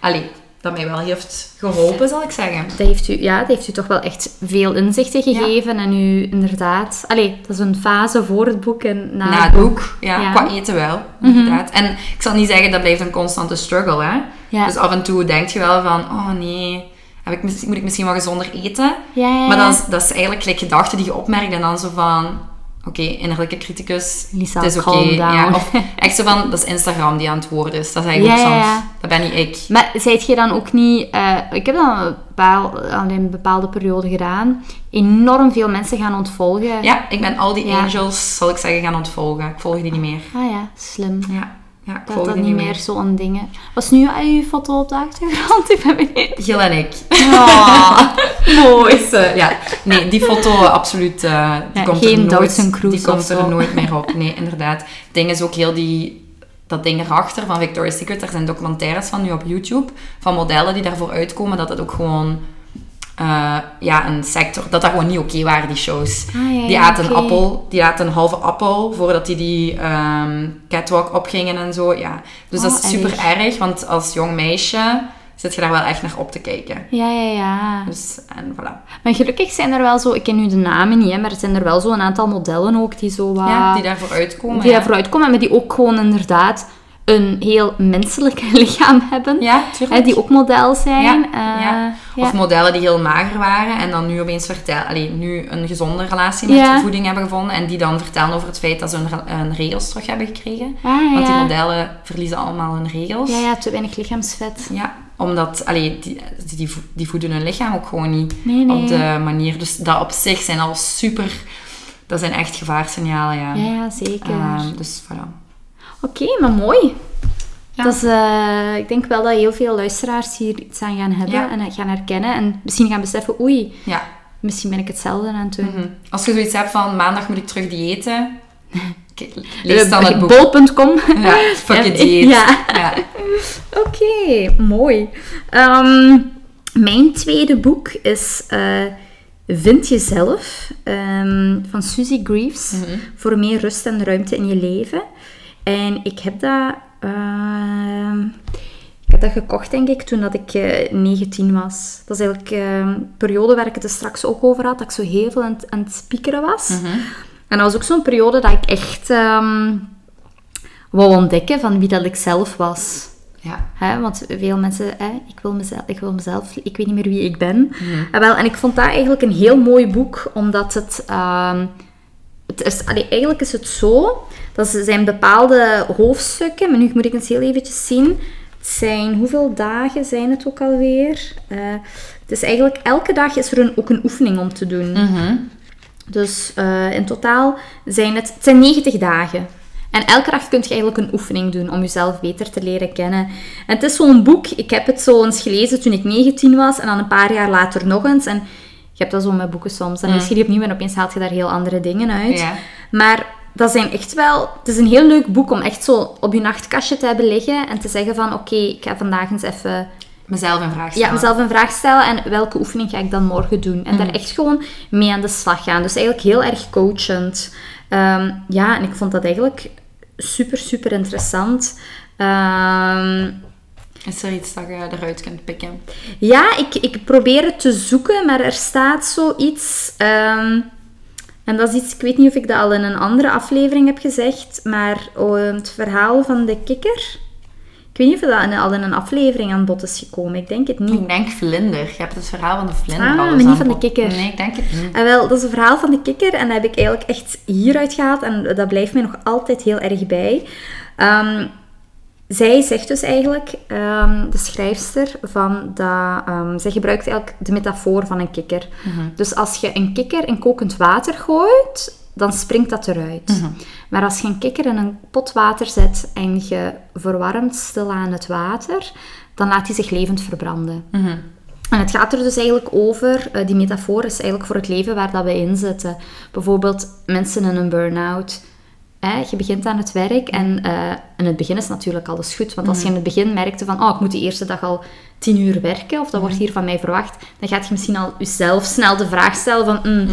allee, dat mij wel heeft geholpen, zal ik zeggen. Dat heeft, u, ja, dat heeft u toch wel echt veel inzichten gegeven. En u inderdaad... Allee, dat is een fase voor het boek en na, Na het boek, ja, Ja. qua eten wel, Mhm. inderdaad. En ik zal niet zeggen, dat blijft een constante struggle, hè. Ja. Dus af en toe denk je wel van, oh nee, heb ik, moet ik misschien wat gezonder eten? Ja, ja, Maar dat is, dat is eigenlijk gelijk gedachten die je opmerkt en dan zo van... Oké, innerlijke criticus, Lisa, het is oké. Ja, of echt zo van, dat is Instagram die aan het woorden is. Dat is eigenlijk ook soms... Dat ben niet ik. Maar zijt je dan ook niet... eh, ik heb dat een, bepaal, al een bepaalde periode gedaan. Enorm veel mensen gaan ontvolgen. Ja, ik ben al die angels, zal ik zeggen, gaan ontvolgen. Ik volg die niet meer. Ah ja, slim. Ja, ja ik Dat dat niet meer zo'n dingen. Was nu al uw foto op de achtergrond? Ik ben benieuwd. Gil en ik. Oh, mooi. Dus, eh, ja, nee, die foto eh, absoluut, eh, die Ja, komt geen er nooit, die komt er nooit meer op. Nee, inderdaad. Het ding is ook heel die, dat ding erachter van Victoria's Secret. Er zijn documentaires van nu op YouTube, van modellen die daarvoor uitkomen, dat het ook gewoon, eh, ja, een sector, dat dat gewoon niet oké waren, die shows. Ah, ja, Die aten een appel, die aten een halve appel voordat die die ehm, catwalk opgingen en zo. Ja. Dus dat Oh, is super erg. erg, want als jong meisje zit je daar wel echt naar op te kijken. Ja, ja, ja. Dus, en voilà. Maar gelukkig zijn er wel zo... Ik ken nu de namen niet, hè, maar er zijn er wel zo een aantal modellen ook die zo wat... Ja, die daarvoor uitkomen. die daarvoor uitkomen, maar die ook gewoon inderdaad een heel menselijk lichaam hebben. Ja. Hè, die ook model zijn. Ja, Eh, ja. Of modellen die heel mager waren en dan nu opeens vertellen, allee, nu een gezonde relatie met voeding hebben gevonden en die dan vertellen over het feit dat ze hun, hun regels terug hebben gekregen. Ah, Want die modellen verliezen allemaal hun regels. Ja, ja, te weinig lichaamsvet. Ja, omdat, allee, die, die, vo- die voeden hun lichaam ook gewoon niet Nee, nee. op de manier. Dus dat op zich zijn al super, dat zijn echt gevaarsignalen, ja. Ja, ja, zeker. Ehm, dus voilà. Oké, maar mooi. Ja. Dat is, eh, ik denk wel dat heel veel luisteraars hier iets aan gaan hebben Ja. en het gaan herkennen. En misschien gaan beseffen, oei, Ja. misschien ben ik hetzelfde aan het doen. Mhm. Als je zoiets hebt van maandag moet ik terug diëten, lees dan het boek. Bol.com. Ja, fuck je dieet. ja. ja. Oké, mooi. Ehm, mijn tweede boek is eh, Vind Jezelf ehm, van Susie Greaves. Mhm. Voor meer rust en ruimte in je leven. En ik heb dat... ehm, ik heb dat gekocht, denk ik, toen dat ik eh 19 was. Dat is eigenlijk ehm, een periode waar ik het er straks ook over had, dat ik zo heel veel aan het, aan het spiekeren was. Mhm. En dat was ook zo'n periode dat ik echt ehm wou ontdekken van wie dat ik zelf was. Ja. Hè, want veel mensen, hè, ik, wil mezelf, ik wil mezelf, ik weet niet meer wie ik ben. En, wel, en ik vond dat eigenlijk een heel mooi boek, omdat het, het is, allee, eigenlijk is het zo, dat zijn bepaalde hoofdstukken, maar nu moet ik eens heel eventjes zien. Het zijn, hoeveel dagen zijn het ook alweer? Eh het is eigenlijk, elke dag is er een, ook een oefening om te doen. Mhm. Dus eh, in totaal zijn het, het zijn 90 dagen. En elke dag kun je eigenlijk een oefening doen om jezelf beter te leren kennen. En het is zo'n boek, ik heb het zo eens gelezen toen ik 19 was en dan een paar jaar later nog eens. En je hebt dat zo met boeken soms. Lees je die opnieuw en opeens haalt je daar heel andere dingen uit. Ja. Maar dat zijn echt wel... Het is een heel leuk boek om echt zo op je nachtkastje te hebben liggen en te zeggen van oké, ik ga vandaag eens even Mezelf een vraag stellen. ja, mezelf een vraag stellen en welke oefening ga ik dan morgen doen? En daar echt gewoon mee aan de slag gaan. Dus eigenlijk heel erg coachend. Ehm, ja, en ik vond dat eigenlijk super, super interessant. Ehm, Is er iets dat je eruit kunt pikken? ja, ik, ik probeer het te zoeken, maar er staat zoiets. ehm, en dat is iets, ik weet niet of ik dat al in een andere aflevering heb gezegd, maar oh, het verhaal van de kikker. Ik weet niet of dat al in een aflevering aan bod is gekomen. Ik denk het niet. Ik denk vlinder. Je hebt het verhaal van de vlinder Ah, al maar niet van de kikker. Nee, ik denk het niet. En wel, dat is een verhaal van de kikker en dat heb ik eigenlijk echt hieruit gehaald en dat blijft mij nog altijd heel erg bij. Ehm, zij zegt dus eigenlijk, ehm, de schrijfster, van dat, ehm, zij gebruikt eigenlijk de metafoor van een kikker. Dus als je een kikker in kokend water gooit, dan springt dat eruit. Maar als je een kikker in een pot water zet en je verwarmt stilaan het water, dan laat hij zich levend verbranden. En het gaat er dus eigenlijk over, eh, die metafoor is eigenlijk voor het leven waar dat we in zitten. Bijvoorbeeld mensen in een burn-out. Hè, je begint aan het werk en eh, in het begin is natuurlijk alles goed. Want als je in het begin merkte van, oh, ik moet de eerste dag al tien uur werken, of dat wordt hier van mij verwacht, dan gaat je misschien al jezelf snel de vraag stellen van, mm.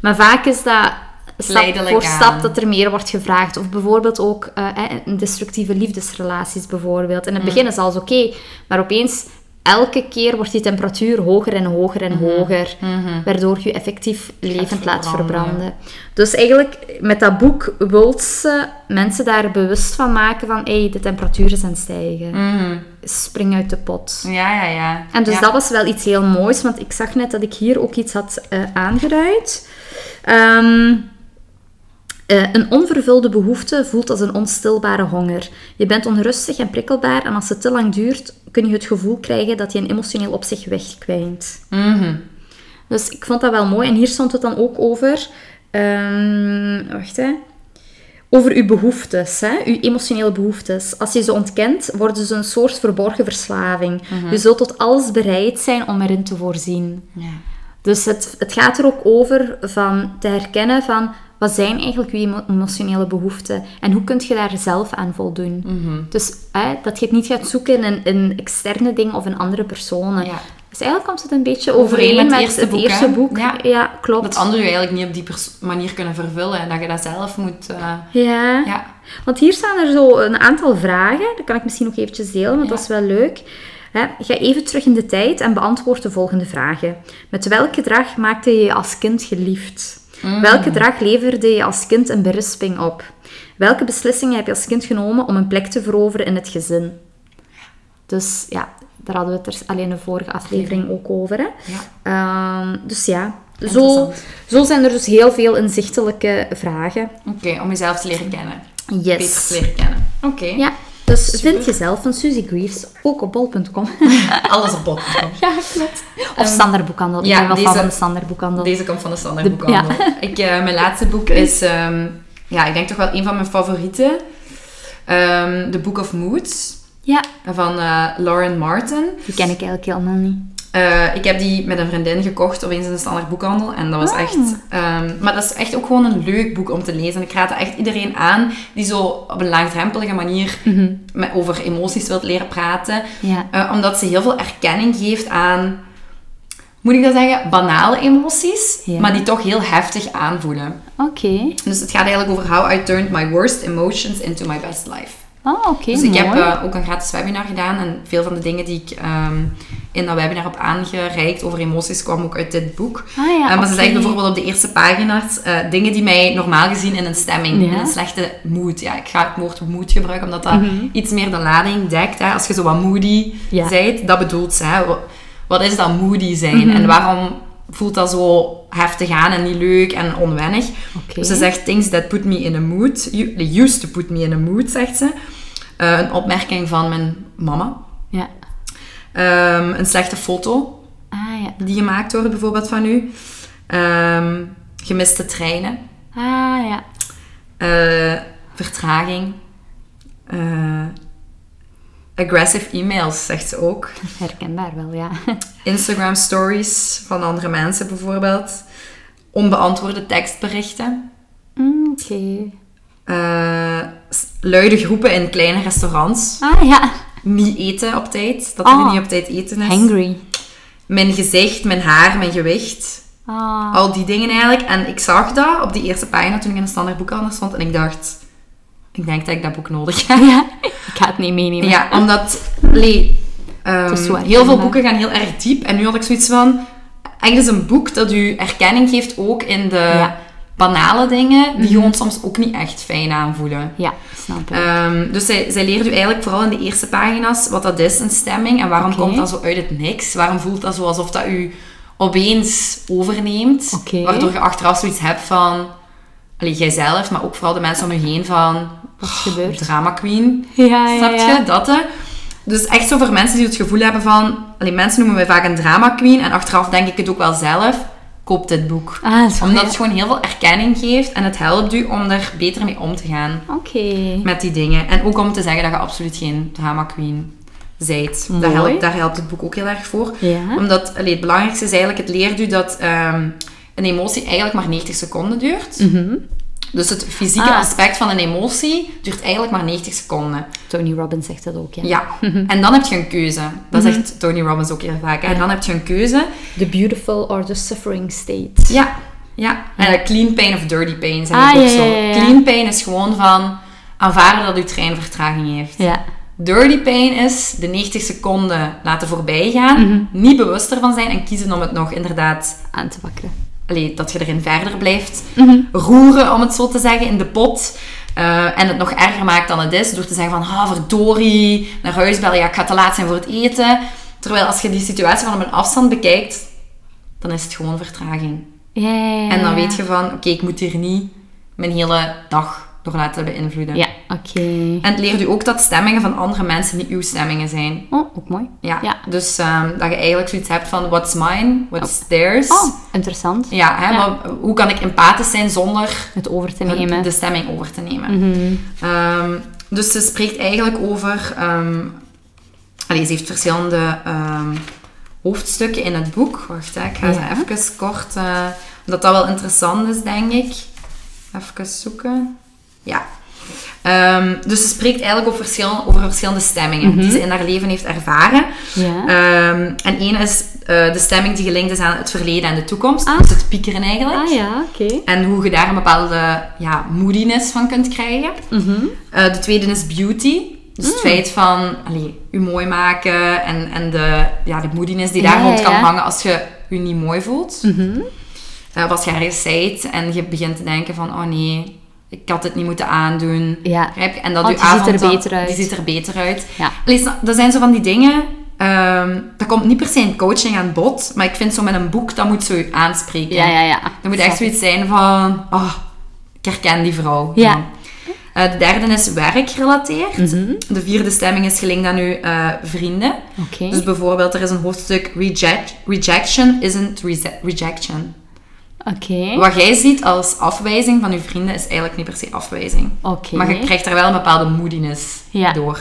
maar vaak is dat stap voor stap dat er meer wordt gevraagd. Of bijvoorbeeld ook eh, in destructieve liefdesrelaties bijvoorbeeld. In het begin is alles oké, maar opeens elke keer wordt die temperatuur hoger en hoger en hoger, waardoor je effectief levend laat verbranden. Dus eigenlijk met dat boek wil ze mensen daar bewust van maken van hey, de temperatuur is aan het stijgen. Spring uit de pot. Ja, ja, ja. En dus Ja. dat was wel iets heel moois, want ik zag net dat ik hier ook iets had eh, aangeduid. Ehm, eh, een onvervulde behoefte voelt als een onstilbare honger. Je bent onrustig en prikkelbaar en als het te lang duurt, kun je het gevoel krijgen dat je een emotioneel op zich wegkwijnt. Mhm. Dus ik vond dat wel mooi. En hier stond het dan ook over... ehm, wacht, hè. Over uw behoeftes, hè? uw emotionele behoeftes. Als je ze ontkent, worden ze een soort verborgen verslaving. Je zult tot alles bereid zijn om erin te voorzien. Ja. Dus het, het gaat er ook over van te herkennen van wat zijn eigenlijk je emo- emotionele behoeften en hoe kun je daar zelf aan voldoen. Mhm. Dus hè, dat je het niet gaat zoeken in, in externe dingen of in andere personen. Ja. Dus eigenlijk komt het een beetje overeen met, met het eerste boek, eerste hè? boek. Ja. Ja, klopt. Dat anderen je eigenlijk niet op die manier kunnen vervullen. En dat je dat zelf moet... eh, Ja. ja. want hier staan er zo een aantal vragen. Dat kan ik misschien nog eventjes delen, want dat is wel leuk. Hè, Ga even terug in de tijd en beantwoord de volgende vragen. Met welk gedrag maakte je je als kind geliefd? Mm. Welk gedrag leverde je als kind een berisping op? Welke beslissingen heb je als kind genomen om een plek te veroveren in het gezin? Dus ja, daar hadden we het er alleen de vorige aflevering ook over. Hè? Ja. Ehm, dus ja, zo, zo zijn er dus heel veel inzichtelijke vragen. Oké, om jezelf te leren kennen. Beter Yes. te leren kennen. Oké. Ja, dus Super. vind jezelf van Suzy Greaves ook op bol.com. Alles op bod. ja, klopt. Of standaardboekhandel. Ik ja, ben wel deze- van de standaardboekhandel. Deze komt van de standaardboekhandel. Ik, eh, mijn laatste boek is, ehm, ja, ik denk toch wel een van mijn favorieten. Ehm The Book of Moods Ja, van eh, Lauren Martin. die ken ik eigenlijk helemaal niet. Eh, ik heb die met een vriendin gekocht, opeens in de standaardboekhandel. En dat was Ah. echt... ehm, maar dat is echt ook gewoon een leuk boek om te lezen. En ik raad echt iedereen aan die zo op een laagdrempelige manier met, over emoties wilt leren praten. Ja. Eh, omdat ze heel veel erkenning geeft aan, moet ik dat zeggen, banale emoties, Ja. maar die toch heel heftig aanvoelen. Oké. Dus het gaat eigenlijk over how I turned my worst emotions into my best life. Oh, oké, Dus ik heb eh, ook een gratis webinar gedaan en veel van de dingen die ik ehm, in dat webinar heb aangereikt over emoties kwamen ook uit dit boek. Ah ja, maar ze zegt bijvoorbeeld op de eerste pagina's eh, dingen die mij normaal gezien in een stemming, Ja. in een slechte mood. Ja, ik ga het woord mood gebruiken omdat dat Mhm. iets meer de lading dekt. Hè. Als je zo wat moody Ja. zijt, dat bedoelt ze. Hè. Wat, wat is dat moody zijn Mhm. en waarom voelt dat zo heftig aan en niet leuk en onwennig? Dus ze zegt things that put me in a mood. They used to put me in a mood, zegt ze. Eh, een opmerking van mijn mama. Ja. Ehm, een slechte foto Ah ja. die gemaakt wordt, bijvoorbeeld van u. Ehm, gemiste treinen. Ah ja. Eh, vertraging. Eh, aggressive emails, zegt ze ook. Herkenbaar wel, ja. Instagram stories van andere mensen bijvoorbeeld. Onbeantwoorde tekstberichten. Mm, Oké. Eh, s- luide groepen in kleine restaurants. Ah ja. Niet eten op tijd. Dat Oh. er niet op tijd eten is. Hangry. Mijn gezicht, mijn haar, mijn gewicht. Ah. Al die dingen eigenlijk. En ik zag dat op die eerste pagina toen ik in de standaard boekhandel stond. En ik dacht, ik denk dat ik dat boek nodig heb. Ja. Ik ga het niet meenemen. Ja, omdat ehm, Het is zo heel veel boeken gaan heel erg diep. En nu had ik zoiets van... Eigenlijk is een boek dat u erkenning geeft ook in de Ja. banale dingen. Die Mhm. gewoon soms ook niet echt fijn aanvoelen. Ja, snap ik. Ehm, dus zij, zij leert u eigenlijk vooral in de eerste pagina's wat dat is, een stemming. En waarom komt dat zo uit het niks? Waarom voelt dat zo alsof dat u opeens overneemt? Waardoor je achteraf zoiets hebt van... Allee, jijzelf, maar ook vooral de mensen om je heen van... Wat gebeurd? drama queen. Ja, ja, Snap je? Dat, hè? Dus echt zo voor mensen die het gevoel hebben van... Allee, mensen noemen mij vaak een drama queen. En achteraf denk ik het ook wel zelf. Koop dit boek. Ah, zo, Omdat het gewoon heel veel erkenning geeft. En het helpt u om er beter mee om te gaan. Oké. Met die dingen. En ook om te zeggen dat je absoluut geen drama queen zijt. Daar helpt, daar helpt het boek ook heel erg voor. Ja. Omdat allee, het belangrijkste is eigenlijk... Het leert u dat ehm, een emotie eigenlijk maar 90 seconden duurt. Mhm. Dus het fysieke Ah. aspect van een emotie duurt eigenlijk maar 90 seconden. Tony Robbins zegt dat ook, ja. Ja, en dan heb je een keuze. Dat zegt Tony Robbins ook heel vaak. Hè? Dan heb je een keuze. The beautiful or the suffering state. Ja, ja. En clean pain of dirty pain zeg Ah, ook ja, zo. Clean pain is gewoon van aanvaarden dat uw trein vertraging heeft. Ja. Dirty pain is de 90 seconden laten voorbij gaan, Mhm. niet bewust ervan zijn en kiezen om het nog inderdaad, Aan te pakken. Allee, dat je erin verder blijft Mhm. roeren, om het zo te zeggen, in de pot. Eh, en het nog erger maakt dan het is, door te zeggen van, ah, verdorie, naar huis bellen, ja, ik ga te laat zijn voor het eten. Terwijl als je die situatie van op een afstand bekijkt, dan is het gewoon vertraging. En dan weet je van, oké, ik moet hier niet mijn hele dag door laten beïnvloeden. Ja, oké. En het leert u ook dat stemmingen van andere mensen niet uw stemmingen zijn. Oh, ook mooi. Ja, Ja. dus ehm, dat je eigenlijk zoiets hebt van, what's mine, what's theirs. Oh, interessant. Ja, hè, Ja. maar hoe kan ik empathisch zijn zonder Het over te nemen. de stemming over te nemen. Ehm, dus ze spreekt eigenlijk over... ehm allee, ze heeft verschillende hoofdstukken in het boek. Wacht, hè, ik ga ze Ja. even kort... eh, omdat dat wel interessant is, denk ik. Even zoeken. Ja. Ehm, dus ze spreekt eigenlijk over, verschil, over verschillende stemmingen die ze in haar leven heeft ervaren. Ja. Ehm, en één is eh, de stemming die gelinkt is aan het verleden en de toekomst. Ah. Dus het piekeren eigenlijk. ah ja, oké. En hoe je daar een bepaalde ja, moodiness van kunt krijgen. Mhm. Eh, de tweede is beauty. Dus Mm. het feit van allee, je mooi maken en, en de, ja, de moodiness die Ja, daar rond kan ja. hangen als je je niet mooi voelt. Mhm. Eh, of als je ergens zijt en je begint te denken van, oh nee, ik had het niet moeten aandoen. Ja. Je? En dat Want je die ziet er dan- beter uit. Die ziet er beter uit. Ja. Dat zijn zo van die dingen... ehm, dat komt niet per se in coaching aan bod, maar ik vind zo met een boek, dat moet zo je aanspreken. Ja, ja, ja. Dat moet echt zoiets zijn van, oh, ik herken die vrouw. Ja. Eh, de derde is werkgerelateerd. Mhm. De vierde stemming is gelinkt aan uw eh, vrienden. Dus bijvoorbeeld, er is een hoofdstuk reject, rejection isn't rejection. Oké. Wat jij ziet als afwijzing van uw vrienden is eigenlijk niet per se afwijzing. Oké. Maar je krijgt er wel een bepaalde moodiness Ja. door.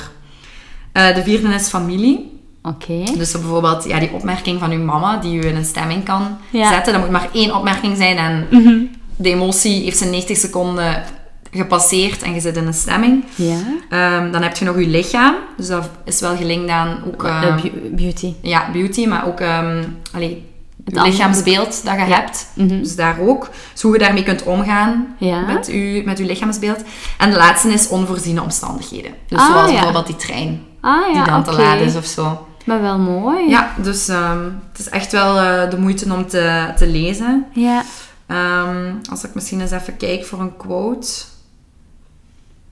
Eh, de vierde is familie. Oké. Dus bijvoorbeeld ja, die opmerking van uw mama die u in een stemming kan Ja. zetten. Dat moet maar één opmerking zijn en Mhm. de emotie heeft zijn 90 seconden gepasseerd en je zit in een stemming. Ja. Ehm, dan heb je nog je lichaam. Dus dat is wel gelinkt aan ook, Eh, ehm, beau- beauty. ja, beauty, maar ook ehm allee, Het lichaamsbeeld dat je hebt. Mhm. Dus daar ook. Dus hoe je daarmee kunt omgaan Ja. met, je, met je lichaamsbeeld. En de laatste is onvoorziene omstandigheden. Dus Ah, zoals ja. bijvoorbeeld die trein Ah ja, die dan oké. te laat is of zo. Maar wel mooi. Ja, dus ehm, het is echt wel eh, de moeite om te, te lezen. Ja. Ehm, als ik misschien eens even kijk voor een quote.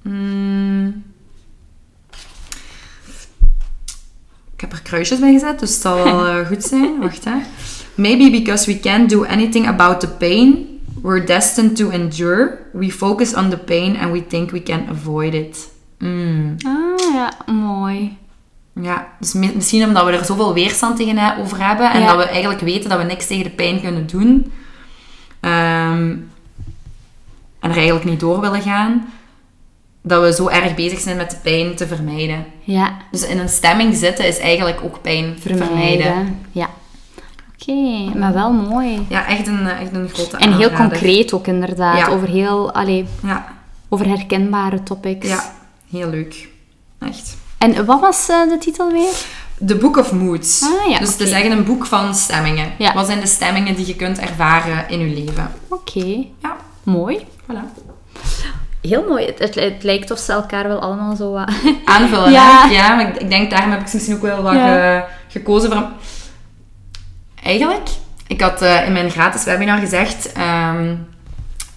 Hmm. Ik heb er kruisjes bij gezet, dus het zal wel eh, goed zijn. Wacht hè. Maybe because we can't do anything about the pain we're destined to endure, we focus on the pain and we think we can avoid it. Hmm. Ah ja, mooi. Ja, dus mi- misschien omdat we er zoveel weerstand tegenover hebben en Ja. dat we eigenlijk weten dat we niks tegen de pijn kunnen doen. ehm, en er eigenlijk niet door willen gaan, dat we zo erg bezig zijn met de pijn te vermijden. Ja. Dus in een stemming zitten is eigenlijk ook pijn vermijden. Vermijden. Ja. Oké, maar wel mooi. Ja, echt een, eh, echt een grote En heel concreet ook inderdaad. Ja. Over heel, allee, Ja, over herkenbare topics. ja, heel leuk. Echt. En wat was eh, de titel weer? The Book of Moods. Ah, ja, dus het is oké. eigenlijk een boek van stemmingen. Ja. Wat zijn de stemmingen die je kunt ervaren in je leven? Oké, Ja, mooi. voilà. Heel mooi. Het, het, het lijkt of ze elkaar wel allemaal zo wat... aanvullen. Ja. Ja, ja maar ik, ik denk daarom heb ik misschien ook wel wat ge- gekozen voor. Eigenlijk, ik had eh, in mijn gratis webinar gezegd. ehm,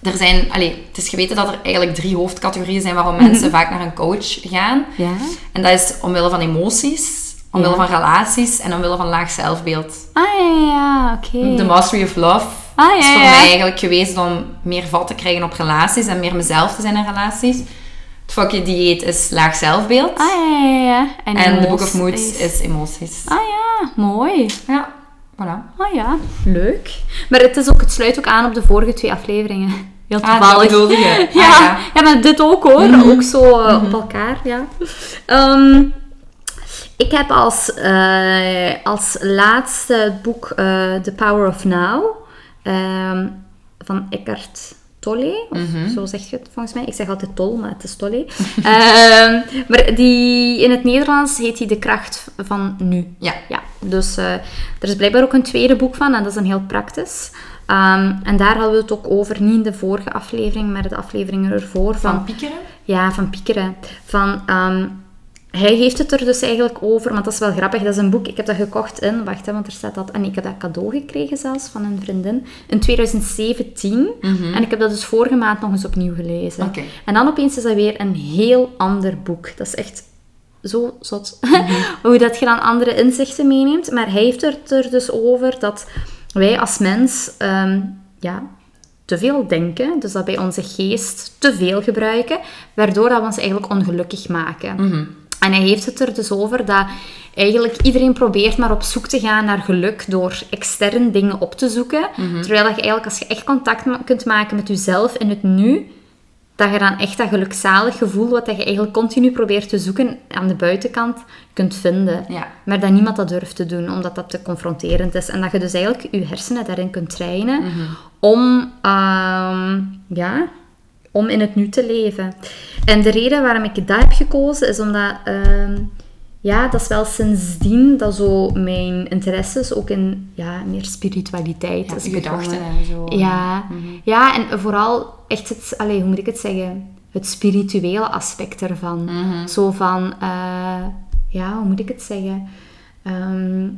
er zijn, allee, het is geweten dat er eigenlijk drie hoofdcategorieën zijn waarom mensen vaak naar een coach gaan. Ja? En dat is omwille van emoties, omwille Ja. van relaties en omwille van laag zelfbeeld. Ah ja, ja, oké. De Mastery of Love Ah is voor mij eigenlijk geweest om meer vat te krijgen op relaties en meer mezelf te zijn in relaties. Het You dieet is laag zelfbeeld. Ah, ja, ja, ja. en The Book of Moods is emoties. Ah ja, mooi. Ja, voilà. Ah ja, leuk. Maar het, is ook, het sluit ook aan op de vorige twee afleveringen. Heel Ah, dat toevallig. bedoelde je. ja, Ah, ja. ja. maar dit ook hoor. Mhm. Ook zo eh, op elkaar, ja. Ehm, ik heb als, eh, als laatste het boek eh, The Power of Now ehm, van Eckhart Tolle. Of Mhm. zo zeg je het volgens mij. Ik zeg altijd Tol, maar het is Tolle. Ehm, maar die, in het Nederlands heet hij De Kracht van Nu. Ja. Ja, dus eh, er is blijkbaar ook een tweede boek van en dat is een heel praktisch. Ehm, en daar hadden we het ook over, niet in de vorige aflevering, maar de afleveringen ervoor. Van, Van piekeren? ja, van Piekeren. Van, ehm, hij heeft het er dus eigenlijk over, want dat is wel grappig. Dat is een boek, ik heb dat gekocht in, wacht hè, want er staat dat, en ik heb dat cadeau gekregen zelfs van een vriendin, in 2017. En ik heb dat dus vorige maand nog eens opnieuw gelezen. En dan opeens is dat weer een heel ander boek. Dat is echt zo zot. Hoe dat je dan andere inzichten meeneemt. Maar hij heeft het er dus over dat wij als mens ehm, ja, te veel denken. Dus dat wij onze geest te veel gebruiken. Waardoor dat we ons eigenlijk ongelukkig maken. En hij heeft het er dus over dat eigenlijk iedereen probeert maar op zoek te gaan naar geluk door extern dingen op te zoeken. Terwijl dat je eigenlijk, als je echt contact ma- kunt maken met jezelf in het nu, dat je dan echt dat gelukzalig gevoel, wat dat je eigenlijk continu probeert te zoeken aan de buitenkant, kunt vinden. Ja. Maar dat niemand dat durft te doen, omdat dat te confronterend is. En dat je dus eigenlijk je hersenen daarin kunt trainen om, ehm, ja, om in het nu te leven. En de reden waarom ik dat heb gekozen, is omdat... ehm, ja, dat is wel sindsdien dat zo mijn interesses ook in ja, meer spiritualiteit Ja, is gedachten en zo. Ja, ja, en vooral echt het, allee, hoe moet ik het zeggen? Het spirituele aspect ervan. Zo van, eh, ja, hoe moet ik het zeggen? Ehm,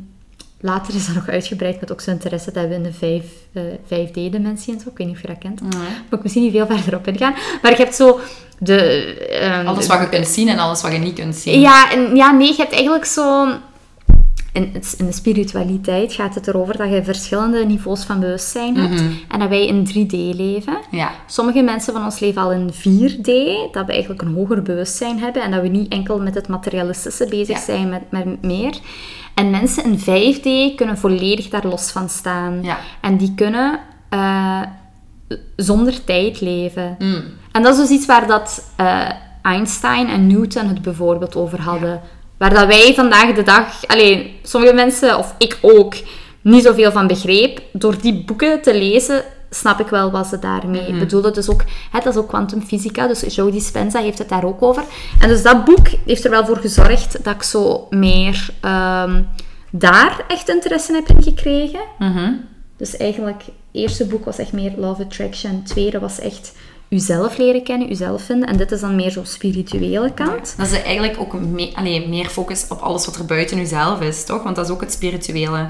later is dat nog uitgebreid met ook zo'n interesse dat we in de vijf, eh, 5D-dimensie en zo. Ik weet niet of je dat kent. Nee. Moet ik misschien niet veel verder op ingaan. Maar je hebt zo de... ehm, Alles wat je kunt zien en alles wat je niet kunt zien. ja, en, ja, nee, je hebt eigenlijk zo... In, in de spiritualiteit gaat het erover dat je verschillende niveaus van bewustzijn hebt. En dat wij in 3D leven. Ja. Sommige mensen van ons leven al in 4D, dat we eigenlijk een hoger bewustzijn hebben en dat we niet enkel met het materialistische bezig Ja. zijn, met, met meer. En mensen in 5D kunnen volledig daar los van staan. Ja. En die kunnen eh, zonder tijd leven. Mm. En dat is dus iets waar dat eh, Einstein en Newton het bijvoorbeeld over hadden. Waar dat wij vandaag de dag, alleen sommige mensen, of ik ook, niet zoveel van begreep. Door die boeken te lezen, snap ik wel wat ze daarmee bedoelden. Dus ook, hè, dat is ook kwantumfysica, dus Joe Dispenza heeft het daar ook over. En dus dat boek heeft er wel voor gezorgd dat ik zo meer ehm, daar echt interesse in heb in gekregen. Mhm. Dus eigenlijk, het eerste boek was echt meer Love Attraction. Het tweede was echt uzelf leren kennen, uzelf vinden. En dit is dan meer zo'n spirituele kant. Dat is eigenlijk ook me allee, meer focus op alles wat er buiten jezelf is, toch? Want dat is ook het spirituele.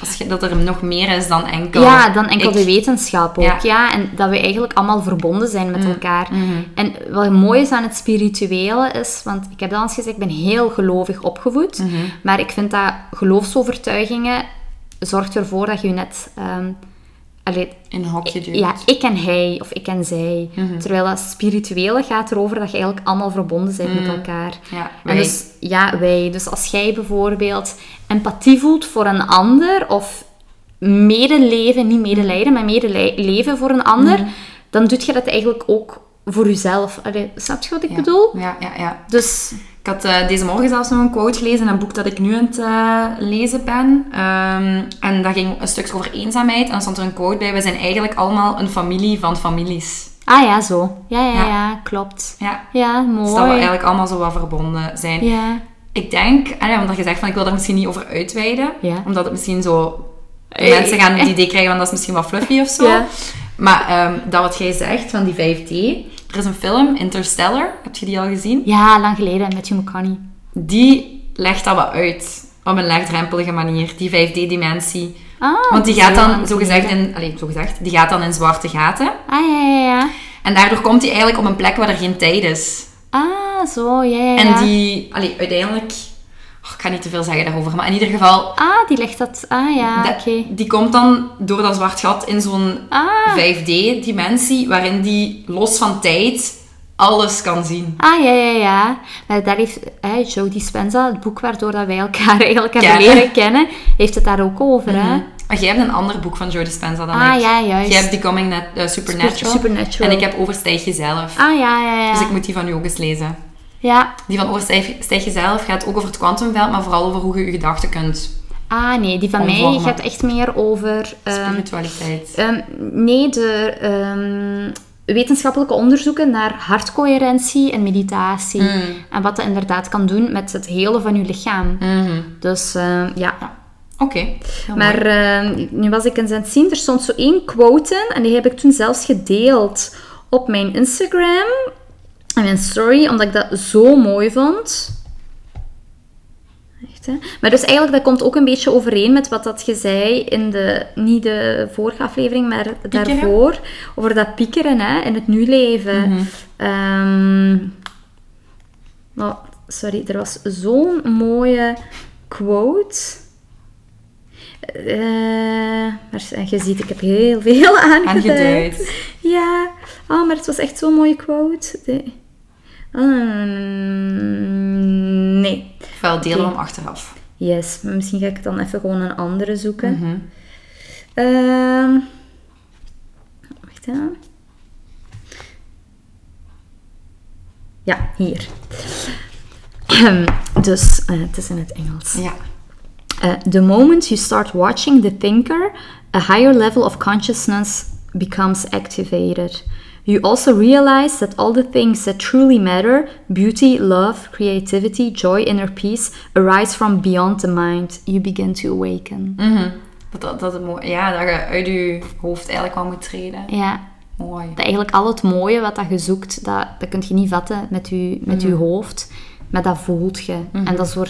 Als je, dat er nog meer is dan enkel... Ja, dan enkel ik. de wetenschap ook. Ja. Ja. en dat we eigenlijk allemaal verbonden zijn met elkaar. Mhm. En wat mooi is aan het spirituele is, want ik heb dat al eens gezegd, ik ben heel gelovig opgevoed. Mhm. Maar ik vind dat geloofsovertuigingen zorgt ervoor dat je je net... ehm, allee, In een hokje duwt. Ja, ik en hij of ik en zij. Mhm. Terwijl dat spirituele gaat erover dat je eigenlijk allemaal verbonden bent met elkaar. Ja, En wij. dus, ja, wij. Dus als jij bijvoorbeeld empathie voelt voor een ander of medeleven, niet medelijden, maar medeleven voor een ander, Mhm. dan doe je dat eigenlijk ook voor jezelf. Allee, snap je wat ik Ja. bedoel? Ja, ja, ja. Dus, Ik had eh, deze morgen zelfs nog een quote gelezen in een boek dat ik nu aan het eh, lezen ben. Ehm, en dat ging een stuk over eenzaamheid. En dan stond er een quote bij. We zijn eigenlijk allemaal een familie van families. ah ja, zo. Ja, ja, Ja. ja, klopt. Ja. Ja, mooi. Dus dat we eigenlijk allemaal zo wat verbonden zijn. Ja. Ik denk, ja, omdat je zegt van ik wil daar misschien niet over uitweiden. Ja. Omdat het misschien zo... Mensen gaan het idee krijgen van dat is misschien wat fluffy of zo. Ja. Maar ehm, dat wat jij zegt van die 5D. Er is een film, Interstellar. Heb je die al gezien? Ja, lang geleden, met Hugh McConaughey. Die legt dat wat uit. Op een laagdrempelige manier. Die 5D-dimensie. Ah, Want die gaat dan, lang zo gezegd, geleden. in, allez, zo gezegd, die gaat dan in zwarte gaten. Ah, ja, ja, ja. En daardoor komt hij eigenlijk op een plek waar er geen tijd is. Ah, zo, ja, ja, En ja. die, allee, uiteindelijk... oh, ik ga niet te veel zeggen daarover, maar in ieder geval... Ah, die legt dat... Ah, ja, oké. Die komt dan door dat zwart gat in zo'n Ah, 5D-dimensie, waarin die los van tijd alles kan zien. Ah, ja, ja, ja. Maar daar heeft eh, Joe Dispenza, het boek waardoor dat wij elkaar eigenlijk hebben Kennen. leren kennen, heeft het daar ook over, hè? Maar jij hebt een ander boek van Joe Dispenza dan Ah, ik. ja, juist. Jij hebt Becoming Net, eh, Supernatural. Supernatural. En ik heb Overstijg Jezelf. Ah, ja, ja, ja. Dus ik moet die van u ook eens lezen. Ja. Die van Overstijg Stijg Jezelf gaat ook over het kwantumveld, maar vooral over hoe je je gedachten kunt. Ah, nee, die van mij gaat echt meer over... ehm, Spiritualiteit. Ehm, nee, de ehm, wetenschappelijke onderzoeken naar hartcoherentie en meditatie. Mm. En wat dat inderdaad kan doen met het hele van je lichaam. Mhm. Dus ehm, ja. Oké. Maar nu was ik eens aan het zien, er stond zo één quote in. En die heb ik toen zelfs gedeeld op mijn Instagram. Mijn story, omdat ik dat zo mooi vond. Echt, hè? Maar dus eigenlijk, dat komt ook een beetje overeen met wat dat je zei in de, niet de vorige aflevering, maar daarvoor. Over dat piekeren hè, in het nu-leven. Ehm, oh, sorry, er was zo'n mooie quote. Eh, maar je ziet, ik heb heel veel aangeduid. Aangeduid. Ja, oh, maar het was echt zo'n mooie quote. De- Mm, nee. Wel delen Oké. hem achteraf. Yes, maar misschien ga ik dan even gewoon een andere zoeken. Mhm. Ehm, wacht hè. Ja, hier. dus, eh, het is in het Engels. Ja. Uh, the moment you start watching the thinker, a higher level of consciousness becomes activated. You also realize that all the things that truly matter beauty, love, creativity, joy, inner peace arise from beyond the mind. You begin to awaken. Mhm. Dat, dat, dat, het ja, dat je uit je hoofd eigenlijk wel moet treden. Ja, Mooi. dat eigenlijk al het mooie wat dat je zoekt, dat, dat kun je niet vatten met je, met je hoofd, maar dat voelt je. En dat is door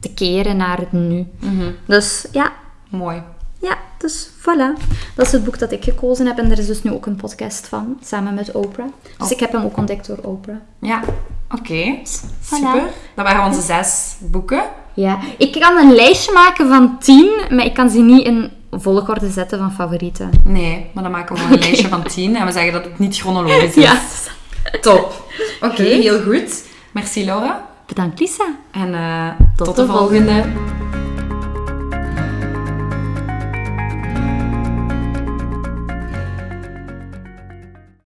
te keren naar het nu. Mhm. Dus ja, Mooi. Ja, dus voilà. Dat is het boek dat ik gekozen heb. En er is dus nu ook een podcast van, samen met Oprah. Dus ik heb hem ook ontdekt door Oprah. Ja. Oké. Super. Dat waren onze zes boeken. Ja, ik kan een lijstje maken van tien, maar ik kan ze niet in volgorde zetten van favorieten. Nee, maar dan maken we gewoon een lijstje van tien en we zeggen dat het niet chronologisch is. Ja. Top. Oké, heel goed. Merci Laura. Bedankt Lisa. En eh, Tot tot, de de volgende.